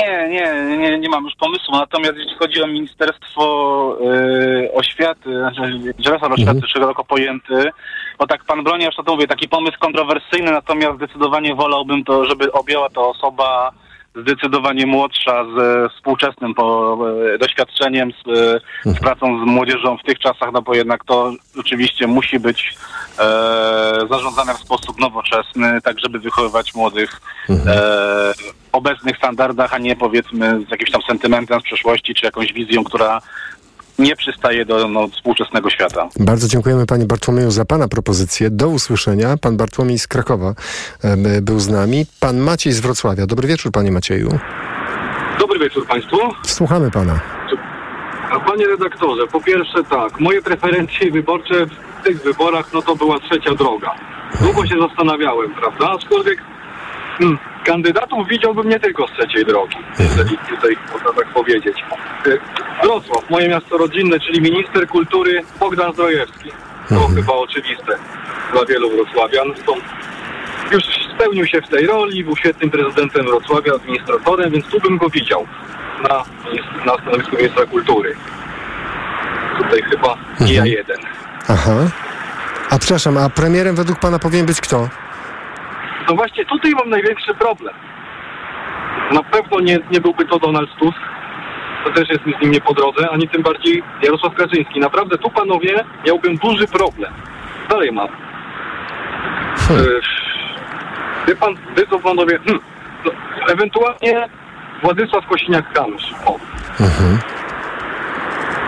Nie, nie, nie, nie mam już pomysłu. Natomiast jeśli chodzi o Ministerstwo y, Oświaty, znaczy resort oświaty Mhm. szeroko pojęty, bo tak pan Broniarz, to, to mówię, taki pomysł kontrowersyjny, natomiast zdecydowanie wolałbym to, żeby objęła to osoba zdecydowanie młodsza, z e, współczesnym po, e, doświadczeniem, z, e, z pracą z młodzieżą w tych czasach, no bo jednak to oczywiście musi być e, zarządzane w sposób nowoczesny, tak żeby wychowywać młodych e, obecnych standardach, a nie powiedzmy z jakimś tam sentymentem z przeszłości, czy jakąś wizją, która nie przystaje do no, współczesnego świata. Bardzo dziękujemy panie Bartłomieju za pana propozycję. Do usłyszenia. Pan Bartłomiej z Krakowa em, był z nami. Pan Maciej z Wrocławia. Dobry wieczór, panie Macieju. Dobry wieczór Państwu. Słuchamy pana. Panie redaktorze, po pierwsze tak, moje preferencje wyborcze w tych wyborach, no to była trzecia droga. Długo się zastanawiałem, prawda? Aczkolwiek kandydatów widziałbym nie tylko z trzeciej drogi, jeżeli tutaj można tak powiedzieć. Y, Wrocław, moje miasto rodzinne, czyli minister kultury Bogdan Zdrojewski. To chyba oczywiste dla wielu wrocławian. Już spełnił się w tej roli, był świetnym prezydentem Wrocławia, administratorem, więc tu bym go widział na, na stanowisku ministra kultury. Tutaj chyba nie ja jeden. Aha. A przepraszam, a premierem według pana powinien być kto? No właśnie tutaj mam największy problem. Na pewno nie, nie byłby to Donald Tusk, to też jest mi z nim nie po drodze, ani tym bardziej Jarosław Kaczyński. Naprawdę tu, panowie, miałbym duży problem. Dalej mam. Hmm. E, Wie pan, wy to panowie, hmm, no, ewentualnie Władysław Kosiniak-Kamysz. Mhm.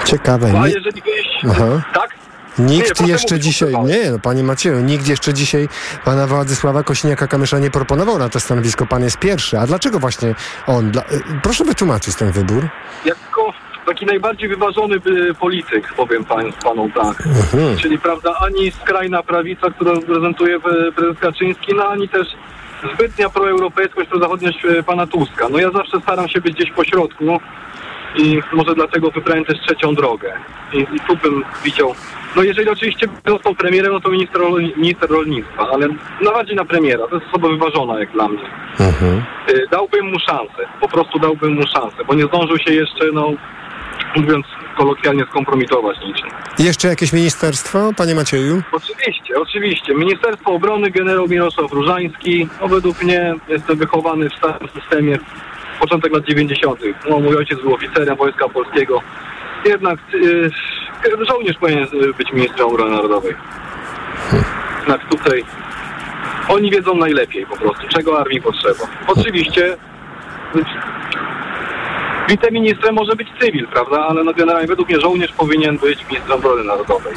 Ciekawe. a jeżeli byś... Aha. Tak? Nie, Nikt potem jeszcze dzisiaj, nie, no panie Macieju, nikt jeszcze dzisiaj pana Władysława Kośniaka-Kamysza nie proponował na to stanowisko. Pan jest pierwszy. A dlaczego właśnie on? Dla... y, Proszę wytłumaczyć ten wybór. jako taki najbardziej wyważony y, polityk, powiem pan, panom tak. Mhm. Czyli, prawda, ani skrajna prawica, którą reprezentuje y, prezes Kaczyński, no ani też zbytnia proeuropejskość, prozachodniość pana Tuska. No ja zawsze staram się być gdzieś po środku i może dlatego wybrałem też trzecią drogę. I, i tu bym widział, no jeżeli oczywiście został premierem, no to minister, minister rolnictwa, ale najbardziej na premiera, to jest osoba wyważona jak dla mnie. Y, dałbym mu szansę, po prostu dałbym mu szansę, bo nie zdążył się jeszcze, no mówiąc kolokwialnie skompromitować niczym. Jeszcze jakieś ministerstwo, panie Macieju? Oczywiście, oczywiście. Ministerstwo Obrony, generał Mirosław Różański, no według mnie jestem wychowany w starym systemie, początek lat 90. No, mój ojciec był oficerem Wojska Polskiego. Jednak y, żołnierz powinien być ministrem obrony narodowej. Jednak tutaj oni wiedzą najlepiej po prostu, czego armii potrzeba. Oczywiście wiceministrem może być cywil, prawda? Ale no generalnie według mnie żołnierz powinien być ministrem obrony narodowej.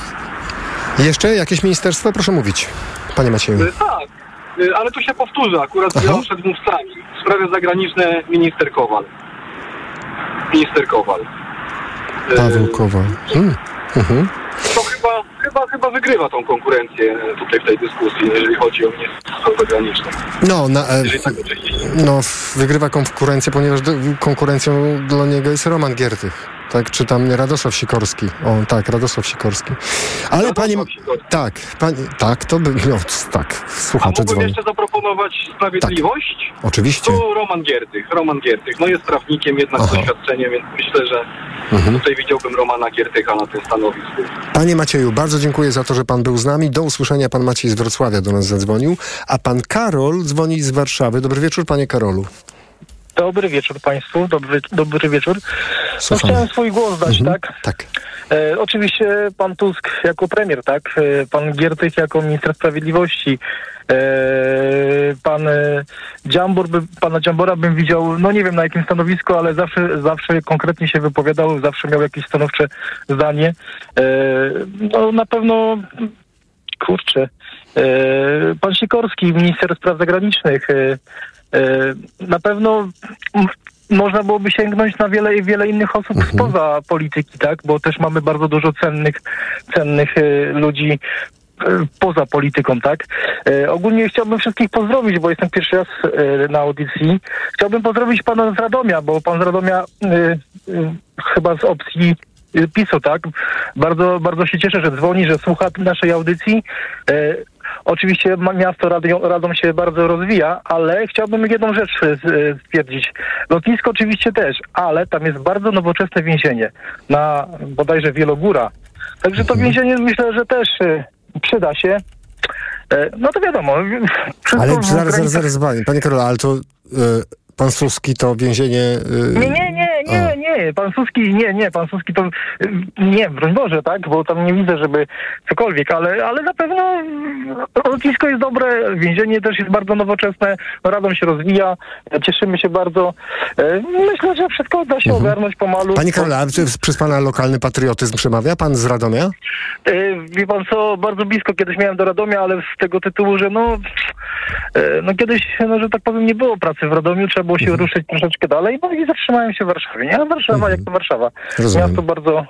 Jeszcze jakieś ministerstwo? Proszę mówić, panie Macieju. Y, Tak, ale tu się powtórzę, akurat Aha. ja przed mówcami. Sprawy zagraniczne minister Kowal. Minister Kowal. Y, Paweł Kowal. Hmm. Mhm. To chyba, chyba, chyba wygrywa tą konkurencję tutaj w tej dyskusji, jeżeli chodzi o ministerstwo zagraniczne. No, na, e, tak no, wygrywa konkurencję, ponieważ konkurencją dla niego jest Roman Giertych. Tak, czy tam nie Radosław Sikorski. O, tak, Radosław Sikorski. Ale pani... Tak, pani, tak, to by... No, tak, A słuchacze mógłbym jeszcze zaproponować sprawiedliwość? Oczywiście. Tu Roman Giertych. Roman Giertych. No jest prawnikiem, jednak z doświadczeniem, więc myślę, że Mhm. tutaj widziałbym Romana Giertycha na tym stanowisku. Panie Macieju, bardzo dziękuję za to, że pan był z nami. Do usłyszenia. Pan Maciej z Wrocławia do nas zadzwonił, a pan Karol dzwoni z Warszawy. Dobry wieczór, panie Karolu. Dobry wieczór Państwu, dobry, dobry wieczór. No, chciałem swój głos dać, Mhm. tak? Tak. E, oczywiście pan Tusk jako premier, tak? E, pan Giertych jako minister sprawiedliwości. E, pan e, Dziambor, by, pana Dziambora bym widział, no nie wiem na jakim stanowisku, ale zawsze, zawsze konkretnie się wypowiadał, zawsze miał jakieś stanowcze zdanie. E, no na pewno, kurczę, e, pan Sikorski, minister spraw zagranicznych, Na pewno można byłoby sięgnąć na wiele, wiele innych osób spoza polityki, tak? Bo też mamy bardzo dużo cennych, cennych e, ludzi e, poza polityką, tak? E, ogólnie chciałbym wszystkich pozdrowić, bo jestem pierwszy raz e, na audycji. Chciałbym pozdrowić pana z Radomia, bo pan z Radomia e, e, chyba z opcji e, PiSu, tak? Bardzo, bardzo się cieszę, że dzwoni, że słucha naszej audycji. Oczywiście miasto Radom, Radom się bardzo rozwija, ale chciałbym jedną rzecz e, stwierdzić. Lotnisko oczywiście też, ale tam jest bardzo nowoczesne więzienie na bodajże Wielogóra. Także to więzienie myślę, że też e, przyda się. E, No to wiadomo. Ale zaraz, zaraz, zaraz, panie, Karolu, ale to y, pan Suski to więzienie... Y, Nie, nie, nie, pan Suski, nie, nie, pan Suski to, y, nie, broń Boże, tak, bo tam nie widzę, żeby cokolwiek, ale, ale na pewno lotnisko jest dobre, więzienie też jest bardzo nowoczesne, Radom się rozwija, cieszymy się bardzo. Y, Myślę, że wszystko da się ogarnąć pomalu. Panie Karolu, a czy przez pana lokalny patriotyzm przemawia? Pan z Radomia? Y, Wie pan co, bardzo blisko kiedyś miałem do Radomia, ale z tego tytułu, że no, y, no kiedyś, no, że tak powiem, nie było pracy w Radomiu, trzeba było się Mhm. ruszyć troszeczkę dalej, no i zatrzymałem się w Warszawie. Nie, Warszawa jak to Warszawa. Rozumiem. Miasto bardzo,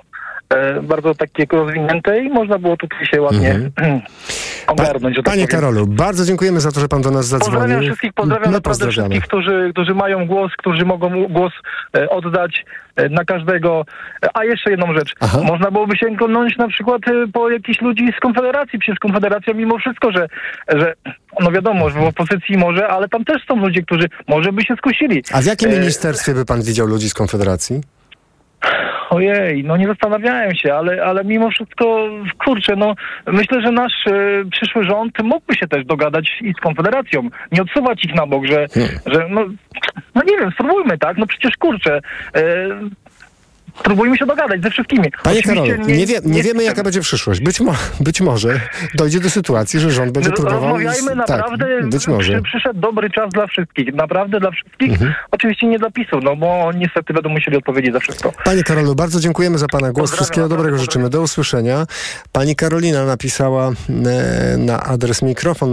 bardzo takie rozwinięte i można było tutaj się ładnie ogarnąć. że tak Panie powiem. Karolu, bardzo dziękujemy za to, że pan do nas zadzwonił. Pozdrawiam wszystkich, pozdrawiam My naprawdę wszystkich, którzy, którzy mają głos, którzy mogą głos e, oddać e, na każdego. E, A jeszcze jedną rzecz. Można byłoby sięgnąć na przykład e, po jakichś ludzi z Konfederacji. Przecież Konfederacja mimo wszystko, że, że no wiadomo, że w opozycji może, ale tam też są ludzie, którzy może by się skusili. A w jakim E, ministerstwie by pan widział ludzi z Konfederacji? Ojej, no nie zastanawiałem się, ale, ale mimo wszystko, kurczę, no myślę, że nasz e, przyszły rząd mógłby się też dogadać i z Konfederacją. Nie odsuwać ich na bok, że, że no, no nie wiem, spróbujmy, tak? No przecież kurczę, e, spróbujmy się dogadać ze wszystkimi. Panie Oczywiście Karolu, nie, wie, nie wiemy jaka będzie przyszłość. Być, mo być może dojdzie do sytuacji, że rząd będzie No, próbował... Rozmawiajmy tak, naprawdę, być może. Przy, przyszedł dobry czas dla wszystkich, naprawdę dla wszystkich. Mhm. Oczywiście nie dla PiSu, no bo niestety będą musieli odpowiedzieć za wszystko. Panie Karolu, bardzo dziękujemy za Pana głos. Wszystkiego dobrego życzymy. Do usłyszenia. Pani Karolina napisała e, na adres mikrofon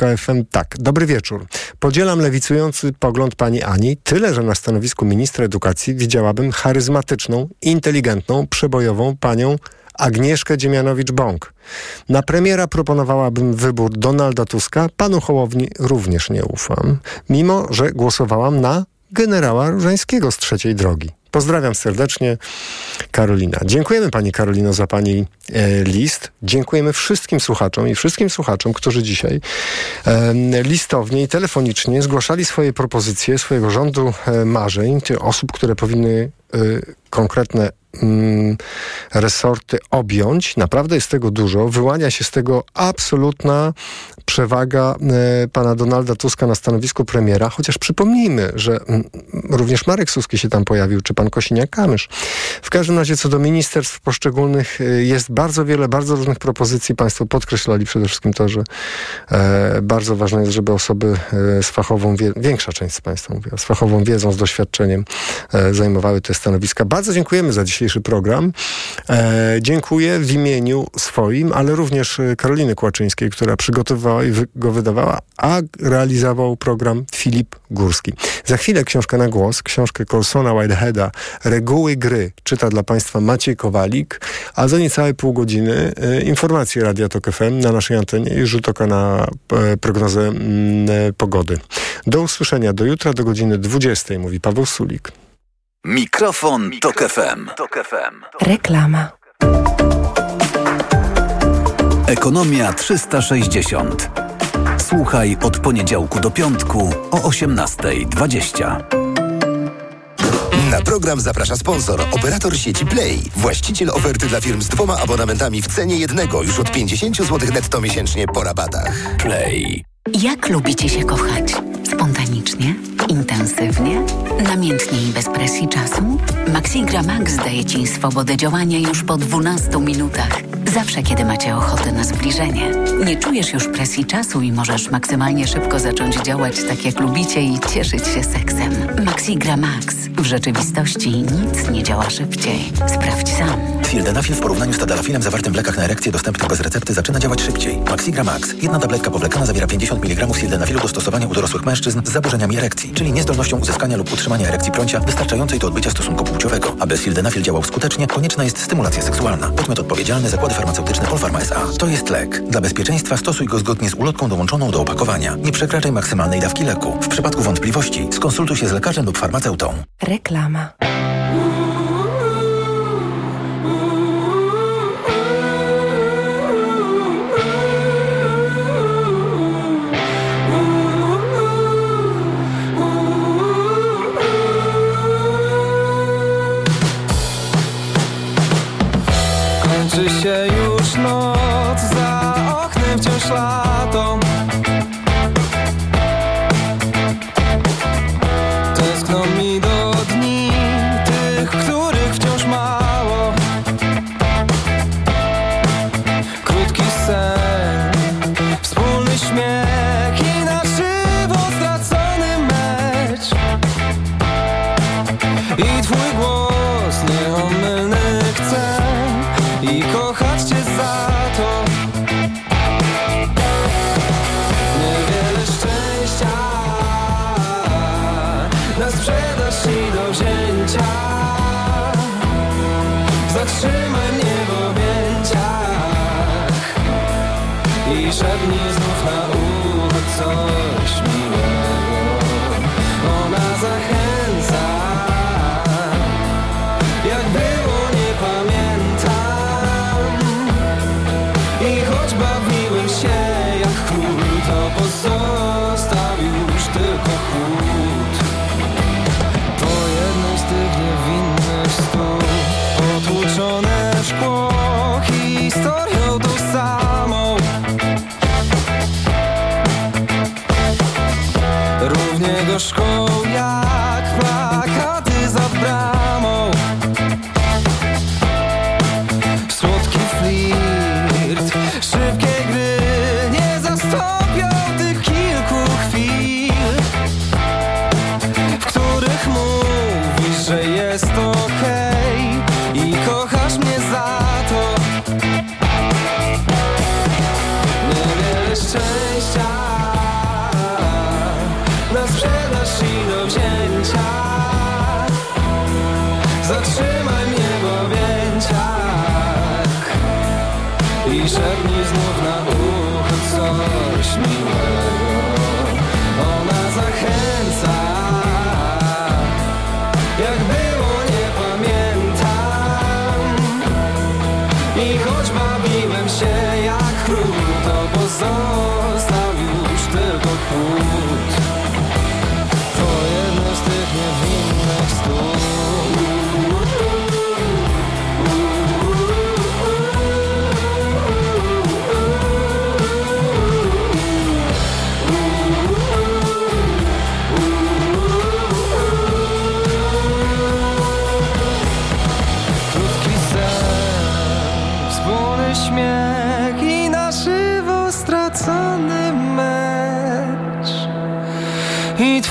małpatok.fm tak. Dobry wieczór. Podzielam lewicujący pogląd Pani Ani, tyle, że na stanowisku ministra edukacji widziałabym charyzmatyczną, inteligentną, przebojową Panią Agnieszkę Dziemianowicz-Bąk. Na premiera proponowałabym wybór Donalda Tuska, panu Hołowni również nie ufam, mimo że głosowałam na generała Różańskiego z trzeciej drogi. Pozdrawiam serdecznie, Karolina. Dziękujemy Pani Karolino za Pani e, list. Dziękujemy wszystkim słuchaczom i wszystkim słuchaczom, którzy dzisiaj e, listownie i telefonicznie zgłaszali swoje propozycje swojego rządu e, marzeń, osób, które powinny e, konkretne mm, resorty objąć. Naprawdę jest tego dużo. Wyłania się z tego absolutna przewaga e, pana Donalda Tuska na stanowisku premiera, chociaż przypomnijmy, że mm, również Marek Suski się tam pojawił, czy pan Kosiniak-Kamysz. W każdym razie co do ministerstw poszczególnych e, jest bardzo wiele, bardzo różnych propozycji. Państwo podkreślali przede wszystkim to, że e, bardzo ważne jest, żeby osoby z fachową, większa część z państwa mówiła, z fachową wiedzą, z doświadczeniem zajmowały te stanowiska. Bardzo dziękujemy za dzisiejszy program. E, dziękuję w imieniu swoim, ale również Karoliny Kłaczyńskiej, która przygotowała i go wydawała, a realizował program Filip Górski. Za chwilę książkę na głos, książkę Colsona Whiteheada Reguły gry czyta dla Państwa Maciej Kowalik, a za niecałe pół godziny e, informacje Radia Tok FM na naszej antenie i rzut oka na e, prognozę m, mm, e, pogody. Do usłyszenia do jutra do godziny 20, mówi Paweł Sulik. Mikrofon, Mikrofon Tok FM. Tok FM. Reklama. Ekonomia 360. Słuchaj od poniedziałku do piątku o 18.20. Na program zaprasza sponsor, operator sieci Play, właściciel oferty dla firm z dwoma abonamentami w cenie jednego już od 50 zł netto miesięcznie po rabatach. Play. Jak lubicie się kochać? Spontanicznie? Intensywnie? Namiętnie i bez presji czasu? Maxigra Max daje Ci swobodę działania już po 12 minutach. Zawsze, kiedy macie ochotę na zbliżenie. Nie czujesz już presji czasu i możesz maksymalnie szybko zacząć działać tak, jak lubicie i cieszyć się seksem. Maxigra Max. W rzeczywistości nic nie działa szybciej. Sprawdź sam. Sildenafil w porównaniu z tadalafilem zawartym w lekach na erekcję dostępnych bez recepty zaczyna działać szybciej. Maxigra Max. Jedna tabletka powlekana zawiera 50 mg sildenafilu do stosowania u dorosłych mężczyzn z zaburzeniami erekcji, czyli niezdolnością uzyskania lub utrzymania erekcji prącia wystarczającej do odbycia stosunku płciowego. Aby sildenafil działał skutecznie, konieczna jest stymulacja seksualna. Podmiot odpowiedzialny zakłady farmaceutyczne Polpharma S.A. To jest lek. Dla bezpieczeństwa stosuj go zgodnie z ulotką dołączoną do opakowania. Nie przekraczaj maksymalnej dawki leku. W przypadku wątpliwości skonsultuj się z lekarzem lub farmaceutą. Reklama.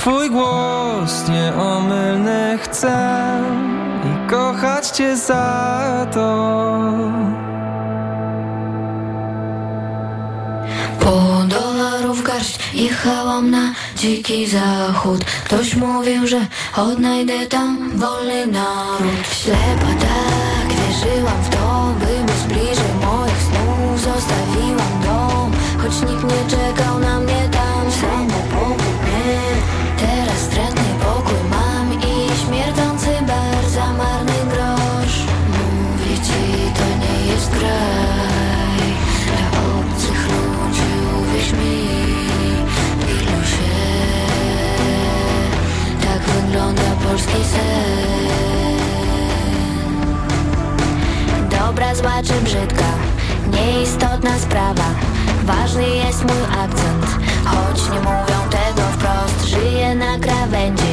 Twój głos nieomylny chcę i kochać Cię za to. Po dolarów garść jechałam na dziki zachód. Ktoś mówił, że odnajdę tam wolny naród. Ślepa tak, wierzyłam w to, by być bliżej moich snów Zostawiłam dom, choć nikt nie czekał na mnie polski sen. Dobra, zła czy brzydka Nieistotna sprawa. Ważny jest mój akcent Choć nie mówią tego wprost. Żyję na krawędzi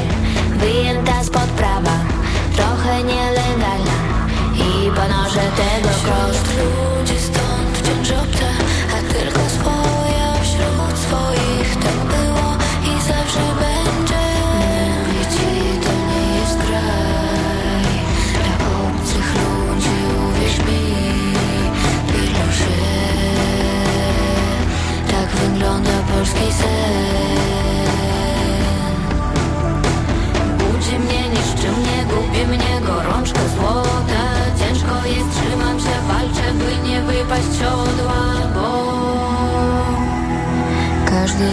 walczę By nie wypaść siodła Bo każdy